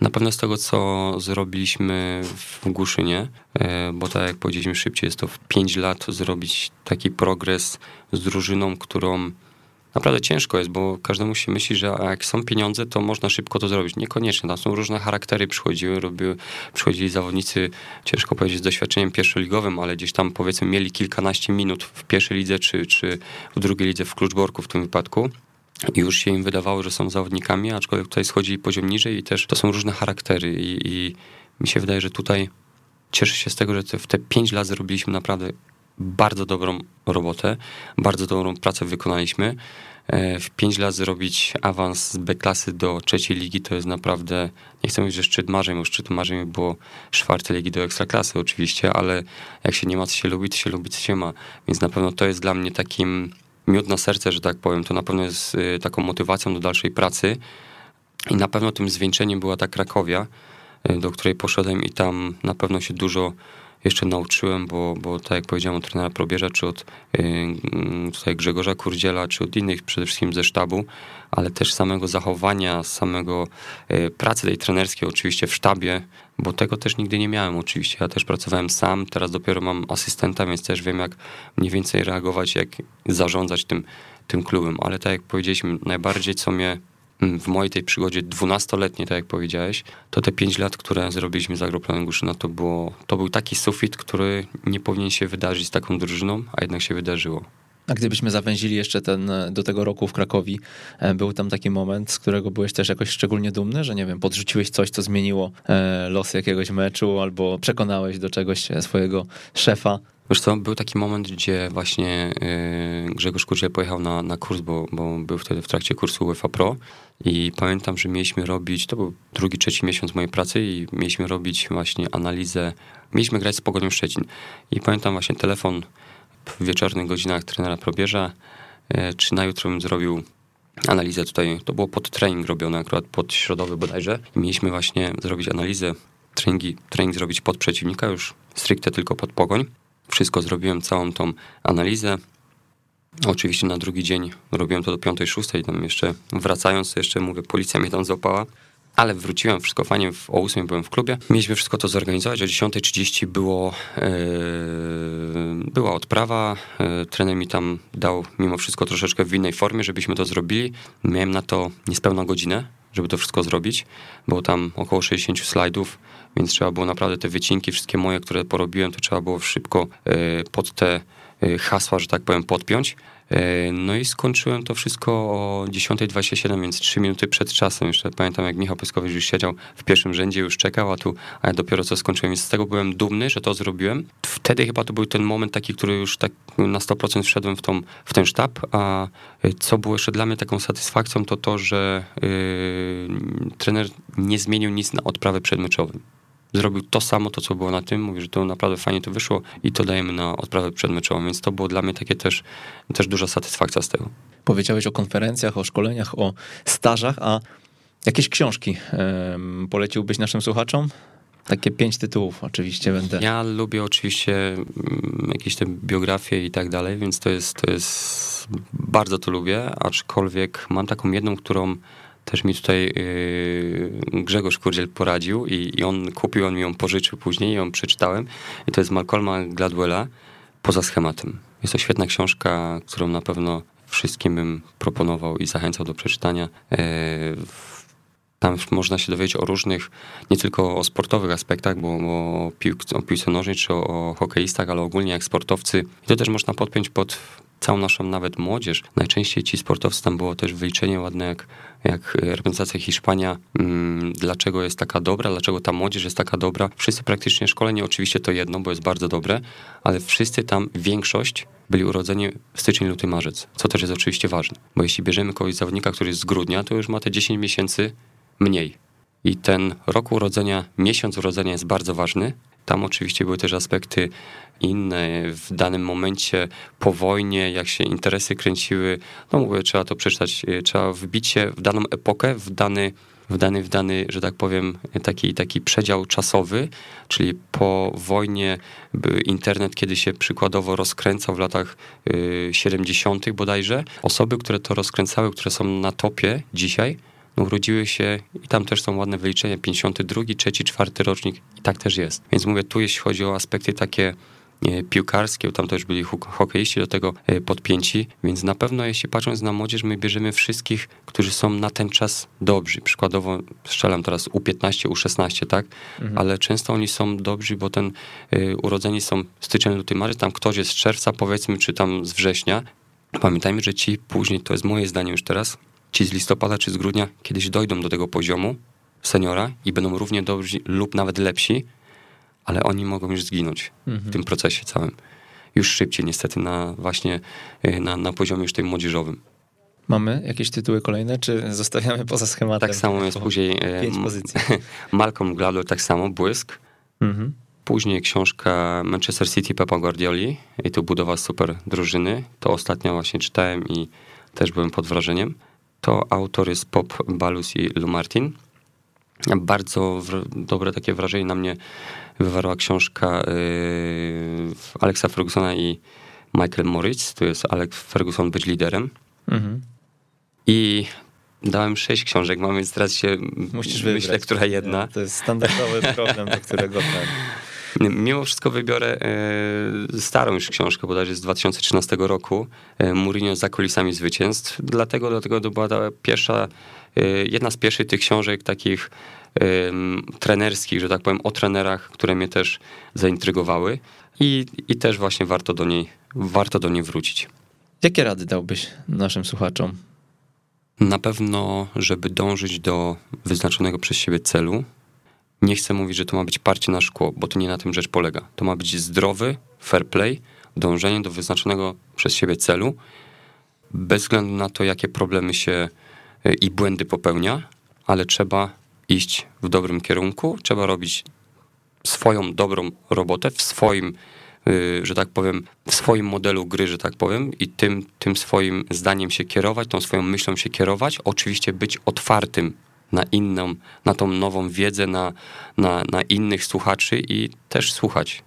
Na pewno z tego, co zrobiliśmy w Głuszynie, e, bo tak jak powiedzieliśmy szybciej, jest to w 5 lat zrobić taki progres z drużyną, którą naprawdę ciężko jest, bo każdemu się myśli, że jak są pieniądze, to można szybko to zrobić. Niekoniecznie, tam są różne charaktery przychodziły, robiły, przychodzili zawodnicy, ciężko powiedzieć, z doświadczeniem pierwszoligowym, ale gdzieś tam powiedzmy mieli kilkanaście minut w pierwszej lidze, czy, czy w drugiej lidze w Kluczborku w tym wypadku. I już się im wydawało, że są zawodnikami, aczkolwiek tutaj schodzi poziom niżej i też to są różne charaktery i, i mi się wydaje, że tutaj cieszę się z tego, że w te pięć lat zrobiliśmy naprawdę bardzo dobrą robotę, bardzo dobrą pracę wykonaliśmy. E, w 5 lat zrobić awans z B-klasy do trzeciej ligi to jest naprawdę, nie chcę mówić, że szczyt marzeń, bo szczyt marzeń było czwartej ligi do ekstraklasy oczywiście, ale jak się nie ma co się lubi, to się lubi co się ma. Więc na pewno to jest dla mnie takim miód na serce, że tak powiem. To na pewno jest y, taką motywacją do dalszej pracy. I na pewno tym zwieńczeniem była ta Krakowia, y, do której poszedłem i tam na pewno się dużo jeszcze nauczyłem, bo, bo tak jak powiedziałem od trenera Probierza, czy od yy, tutaj Grzegorza Kurdziela, czy od innych przede wszystkim ze sztabu, ale też samego zachowania, samego yy, pracy tej trenerskiej oczywiście w sztabie, bo tego też nigdy nie miałem oczywiście. Ja też pracowałem sam, teraz dopiero mam asystenta, więc też wiem jak mniej więcej reagować, jak zarządzać tym, tym klubem, ale tak jak powiedzieliśmy, najbardziej co mnie Mm, w mojej tej przygodzie dwunastoletniej, tak jak powiedziałeś, to te pięć lat, które zrobiliśmy z Agroplanem Guszyna, to, było, to był taki sufit, który nie powinien się wydarzyć z taką drużyną, a jednak się wydarzyło. A gdybyśmy zawęzili jeszcze ten, do tego roku w Krakowi, e, był tam taki moment, z którego byłeś też jakoś szczególnie dumny, że nie wiem, podrzuciłeś coś, co zmieniło e, los jakiegoś meczu, albo przekonałeś do czegoś swojego szefa? Wiesz co, był taki moment, gdzie właśnie yy, Grzegorz Kurczę pojechał na, na kurs, bo, bo był wtedy w trakcie kursu UEFA Pro i pamiętam, że mieliśmy robić, to był drugi, trzeci miesiąc mojej pracy i mieliśmy robić właśnie analizę, mieliśmy grać z Pogonią Szczecin i pamiętam właśnie telefon w wieczornych godzinach trenera Probierza, yy, czy na jutro bym zrobił analizę tutaj, to było pod trening robione, akurat pod środowy bodajże. I mieliśmy właśnie zrobić analizę, treningi, trening zrobić pod przeciwnika, już stricte tylko pod Pogoń. Wszystko zrobiłem, całą tą analizę. Oczywiście na drugi dzień robiłem to do 5-6, tam jeszcze wracając, jeszcze mówię, policja mnie tam złapała. Ale wróciłem, wszystko fajnie, o 8 byłem w klubie. Mieliśmy wszystko to zorganizować, o 10.30 było, yy, była odprawa. Yy, trener mi tam dał mimo wszystko troszeczkę w innej formie, żebyśmy to zrobili. Miałem na to niespełna godzinę, żeby to wszystko zrobić. Było tam około 60 slajdów więc trzeba było naprawdę te wycinki, wszystkie moje, które porobiłem, to trzeba było szybko e, pod te e, hasła, że tak powiem, podpiąć. E, no i skończyłem to wszystko o 10.27, więc 3 minuty przed czasem. Jeszcze pamiętam, jak Michał Pyskowicz już siedział w pierwszym rzędzie, już czekał, a tu a ja dopiero co skończyłem, więc z tego byłem dumny, że to zrobiłem. Wtedy chyba to był ten moment taki, który już tak na 100% wszedłem w, tą, w ten sztab, a co było jeszcze dla mnie taką satysfakcją, to to, że yy, trener nie zmienił nic na odprawę przedmeczowym zrobił to samo, to co było na tym, mówi, że to naprawdę fajnie to wyszło i to dajemy na odprawę przedmeczową, więc to było dla mnie takie też, też duża satysfakcja z tego. Powiedziałeś o konferencjach, o szkoleniach, o stażach, a jakieś książki um, poleciłbyś naszym słuchaczom? Takie pięć tytułów oczywiście będę. Ja lubię oczywiście mm, jakieś te biografie i tak dalej, więc to jest, to jest bardzo to lubię, aczkolwiek mam taką jedną, którą też mi tutaj yy, Grzegorz Kurdziel poradził i, i, on kupił, on mi ją pożyczył później i ją przeczytałem. I to jest Malcolma Gladwella Poza schematem. Jest to świetna książka, którą na pewno wszystkim bym proponował i zachęcał do przeczytania. Tam można się dowiedzieć o różnych, nie tylko o sportowych aspektach, bo, bo o, o piłce nożnej czy o, o hokeistach, ale ogólnie jak sportowcy. I to też można podpiąć pod całą naszą nawet młodzież. Najczęściej ci sportowcy, tam było też wyliczenie ładne, jak, jak reprezentacja Hiszpania, mm, dlaczego jest taka dobra, dlaczego ta młodzież jest taka dobra. Wszyscy praktycznie szkolenie, oczywiście to jedno, bo jest bardzo dobre, ale wszyscy tam, większość byli urodzeni w styczeń, luty, marzec, co też jest oczywiście ważne, bo jeśli bierzemy kogoś zawodnika, który jest z grudnia, to już ma te 10 miesięcy mniej. I ten rok urodzenia, miesiąc urodzenia jest bardzo ważny. Tam oczywiście były też aspekty inne w danym momencie po wojnie, jak się interesy kręciły. No mówię, trzeba to przeczytać, e, trzeba wbić się w daną epokę, w dany, w dany, w dany że tak powiem, taki, taki przedział czasowy, czyli po wojnie internet, kiedy się przykładowo rozkręcał w latach 70. bodajże. Osoby, które to rozkręcały, które są na topie dzisiaj, no, urodziły się i tam też są ładne wyliczenia, 52, 3, 4 rocznik i tak też jest. Więc mówię, tu jeśli chodzi o aspekty takie piłkarskie, tam też byli hokeiści do tego e, podpięci, więc na pewno jeśli patrząc na młodzież, my bierzemy wszystkich, którzy są na ten czas dobrzy. Przykładowo strzelam teraz U15, U16, tak? Mhm. Ale często oni są dobrzy, bo ten y, urodzeni są styczeń, luty, marzec, tam ktoś jest z czerwca powiedzmy, czy tam z września. Pamiętajmy, że ci później, to jest moje zdanie już teraz, ci z listopada czy z grudnia kiedyś dojdą do tego poziomu seniora i będą równie dobrzy lub nawet lepsi, ale oni mogą już zginąć mhm. w tym procesie całym. Już szybciej niestety na właśnie y, na, na poziomie już tym młodzieżowym. Mamy jakieś tytuły kolejne, czy zostawiamy poza schematem? Tak samo jest później y, pięć pozycji. [LAUGHS] Malcolm Gladwell tak samo, Błysk. Mhm. Później książka Manchester City Pepa Guardioli i tu budowa super drużyny. To ostatnio właśnie czytałem i też byłem pod wrażeniem. To autor jest Pop Balus i Lou Martin. Bardzo dobre takie wrażenie na mnie wywarła książka yy, Alexa Fergusona i Michael Moritz. Tu jest Alex Ferguson być liderem. Mhm. I dałem sześć książek, mam więc teraz się Musisz myślę, wybrać. która jedna. To jest standardowy problem, do którego [LAUGHS] ten... Mimo wszystko wybiorę e, starą już książkę, bodajże z 2013 roku, e, Mourinho za kulisami zwycięstw. Dlatego, dlatego to była ta pierwsza, e, jedna z pierwszych tych książek takich trenerskich, że tak powiem, o trenerach, które mnie też zaintrygowały i, i też właśnie warto do niej, warto do niej wrócić. Jakie rady dałbyś naszym słuchaczom? Na pewno, żeby dążyć do wyznaczonego przez siebie celu, nie chcę mówić, że to ma być parcie na szkło, bo to nie na tym rzecz polega. To ma być zdrowy, fair play, dążenie do wyznaczonego przez siebie celu, bez względu na to, jakie problemy się e, i błędy popełnia, ale trzeba iść w dobrym kierunku, trzeba robić swoją dobrą robotę w swoim, e, że tak powiem, w swoim modelu gry, że tak powiem, i tym, tym swoim zdaniem się kierować, tą swoją myślą się kierować. Oczywiście być otwartym na inną, na tą nową wiedzę, na, na, na innych słuchaczy i też słuchać.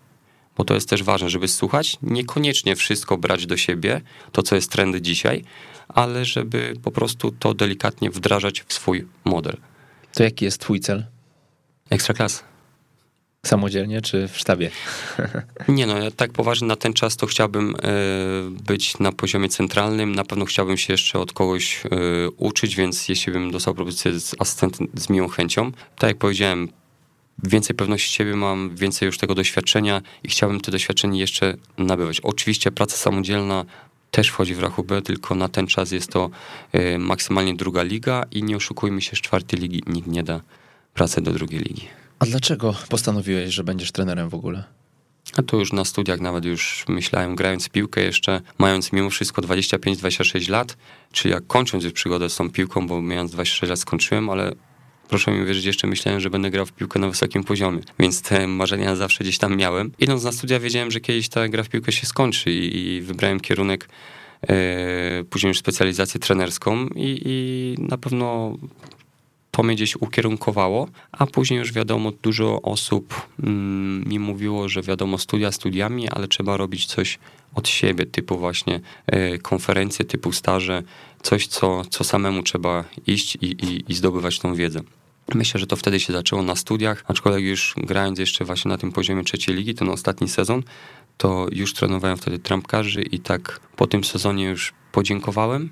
Bo to jest też ważne, żeby słuchać, niekoniecznie wszystko brać do siebie, to co jest trendy dzisiaj, ale żeby po prostu to delikatnie wdrażać w swój model. To jaki jest twój cel? Ekstraklas. Samodzielnie czy w sztabie? [LAUGHS] Nie no, ja tak poważnie na ten czas to chciałbym e, być na poziomie centralnym. Na pewno chciałbym się jeszcze od kogoś e, uczyć, więc jeśli bym dostał propozycję z asystentem z miłą chęcią. Tak jak powiedziałem, więcej pewności siebie mam, więcej już tego doświadczenia i chciałbym to doświadczenie jeszcze nabywać. Oczywiście praca samodzielna też wchodzi w rachubę, tylko na ten czas jest to e, maksymalnie druga liga i nie oszukujmy się, z czwartej ligi nikt nie da pracy do drugiej ligi. A dlaczego postanowiłeś, że będziesz trenerem w ogóle? A to już na studiach nawet już myślałem, grając piłkę jeszcze, mając mimo wszystko 25-26 lat, czyli jak kończąc już przygodę z tą piłką, bo mając 26 lat skończyłem, ale proszę mi wierzyć, jeszcze myślałem, że będę grał w piłkę na wysokim poziomie, więc te marzenia zawsze gdzieś tam miałem. Idąc na studia wiedziałem, że kiedyś ta gra w piłkę się skończy i, i wybrałem kierunek e, później już specjalizację trenerską i, i na pewno to mnie gdzieś ukierunkowało, a później już wiadomo, dużo osób mm, mi mówiło, że wiadomo, studia studiami, ale trzeba robić coś od siebie, typu właśnie y, konferencje, typu staże, coś, co, co samemu trzeba iść i, i, i zdobywać tą wiedzę. Myślę, że to wtedy się zaczęło na studiach, aczkolwiek już grając jeszcze właśnie na tym poziomie trzeciej ligi, ten ostatni sezon, to już trenowałem wtedy trampkarzy i tak po tym sezonie już podziękowałem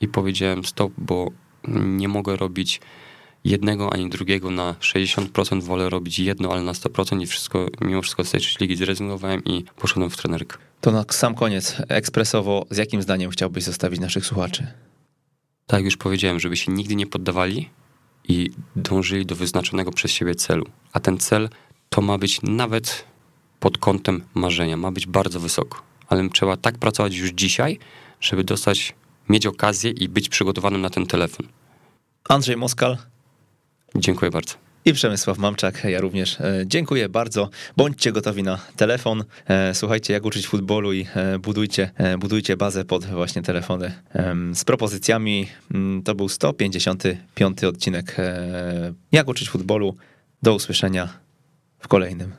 i powiedziałem stop, bo nie mogę robić jednego ani drugiego na 60%, wolę robić jedno, ale na 100% i wszystko, mimo wszystko z tej ligi zrezygnowałem i poszedłem w trenerkę. To na sam koniec, ekspresowo, z jakim zdaniem chciałbyś zostawić naszych słuchaczy? Tak jak już powiedziałem, żeby się nigdy nie poddawali i dążyli do wyznaczonego przez siebie celu. A ten cel to ma być nawet pod kątem marzenia, ma być bardzo wysoko. Ale trzeba tak pracować już dzisiaj, żeby dostać, mieć okazję i być przygotowanym na ten telefon. Andrzej Moskal. Dziękuję bardzo. I Przemysław Mamczak, ja również e, dziękuję bardzo. Bądźcie gotowi na telefon. E, słuchajcie, jak uczyć futbolu i e, budujcie, budujcie bazę pod właśnie telefony z propozycjami. Mm, to był 155 odcinek Jak uczyć futbolu. Do usłyszenia w kolejnym.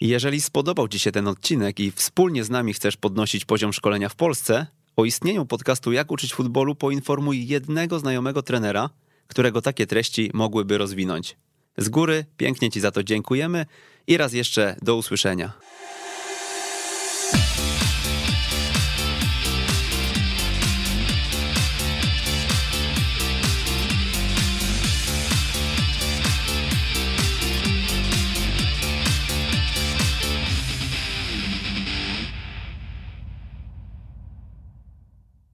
Jeżeli spodobał Ci się ten odcinek i wspólnie z nami chcesz podnosić poziom szkolenia w Polsce, o istnieniu podcastu Jak uczyć futbolu poinformuj jednego znajomego trenera, którego takie treści mogłyby rozwinąć. Z góry pięknie Ci za to dziękujemy i raz jeszcze do usłyszenia.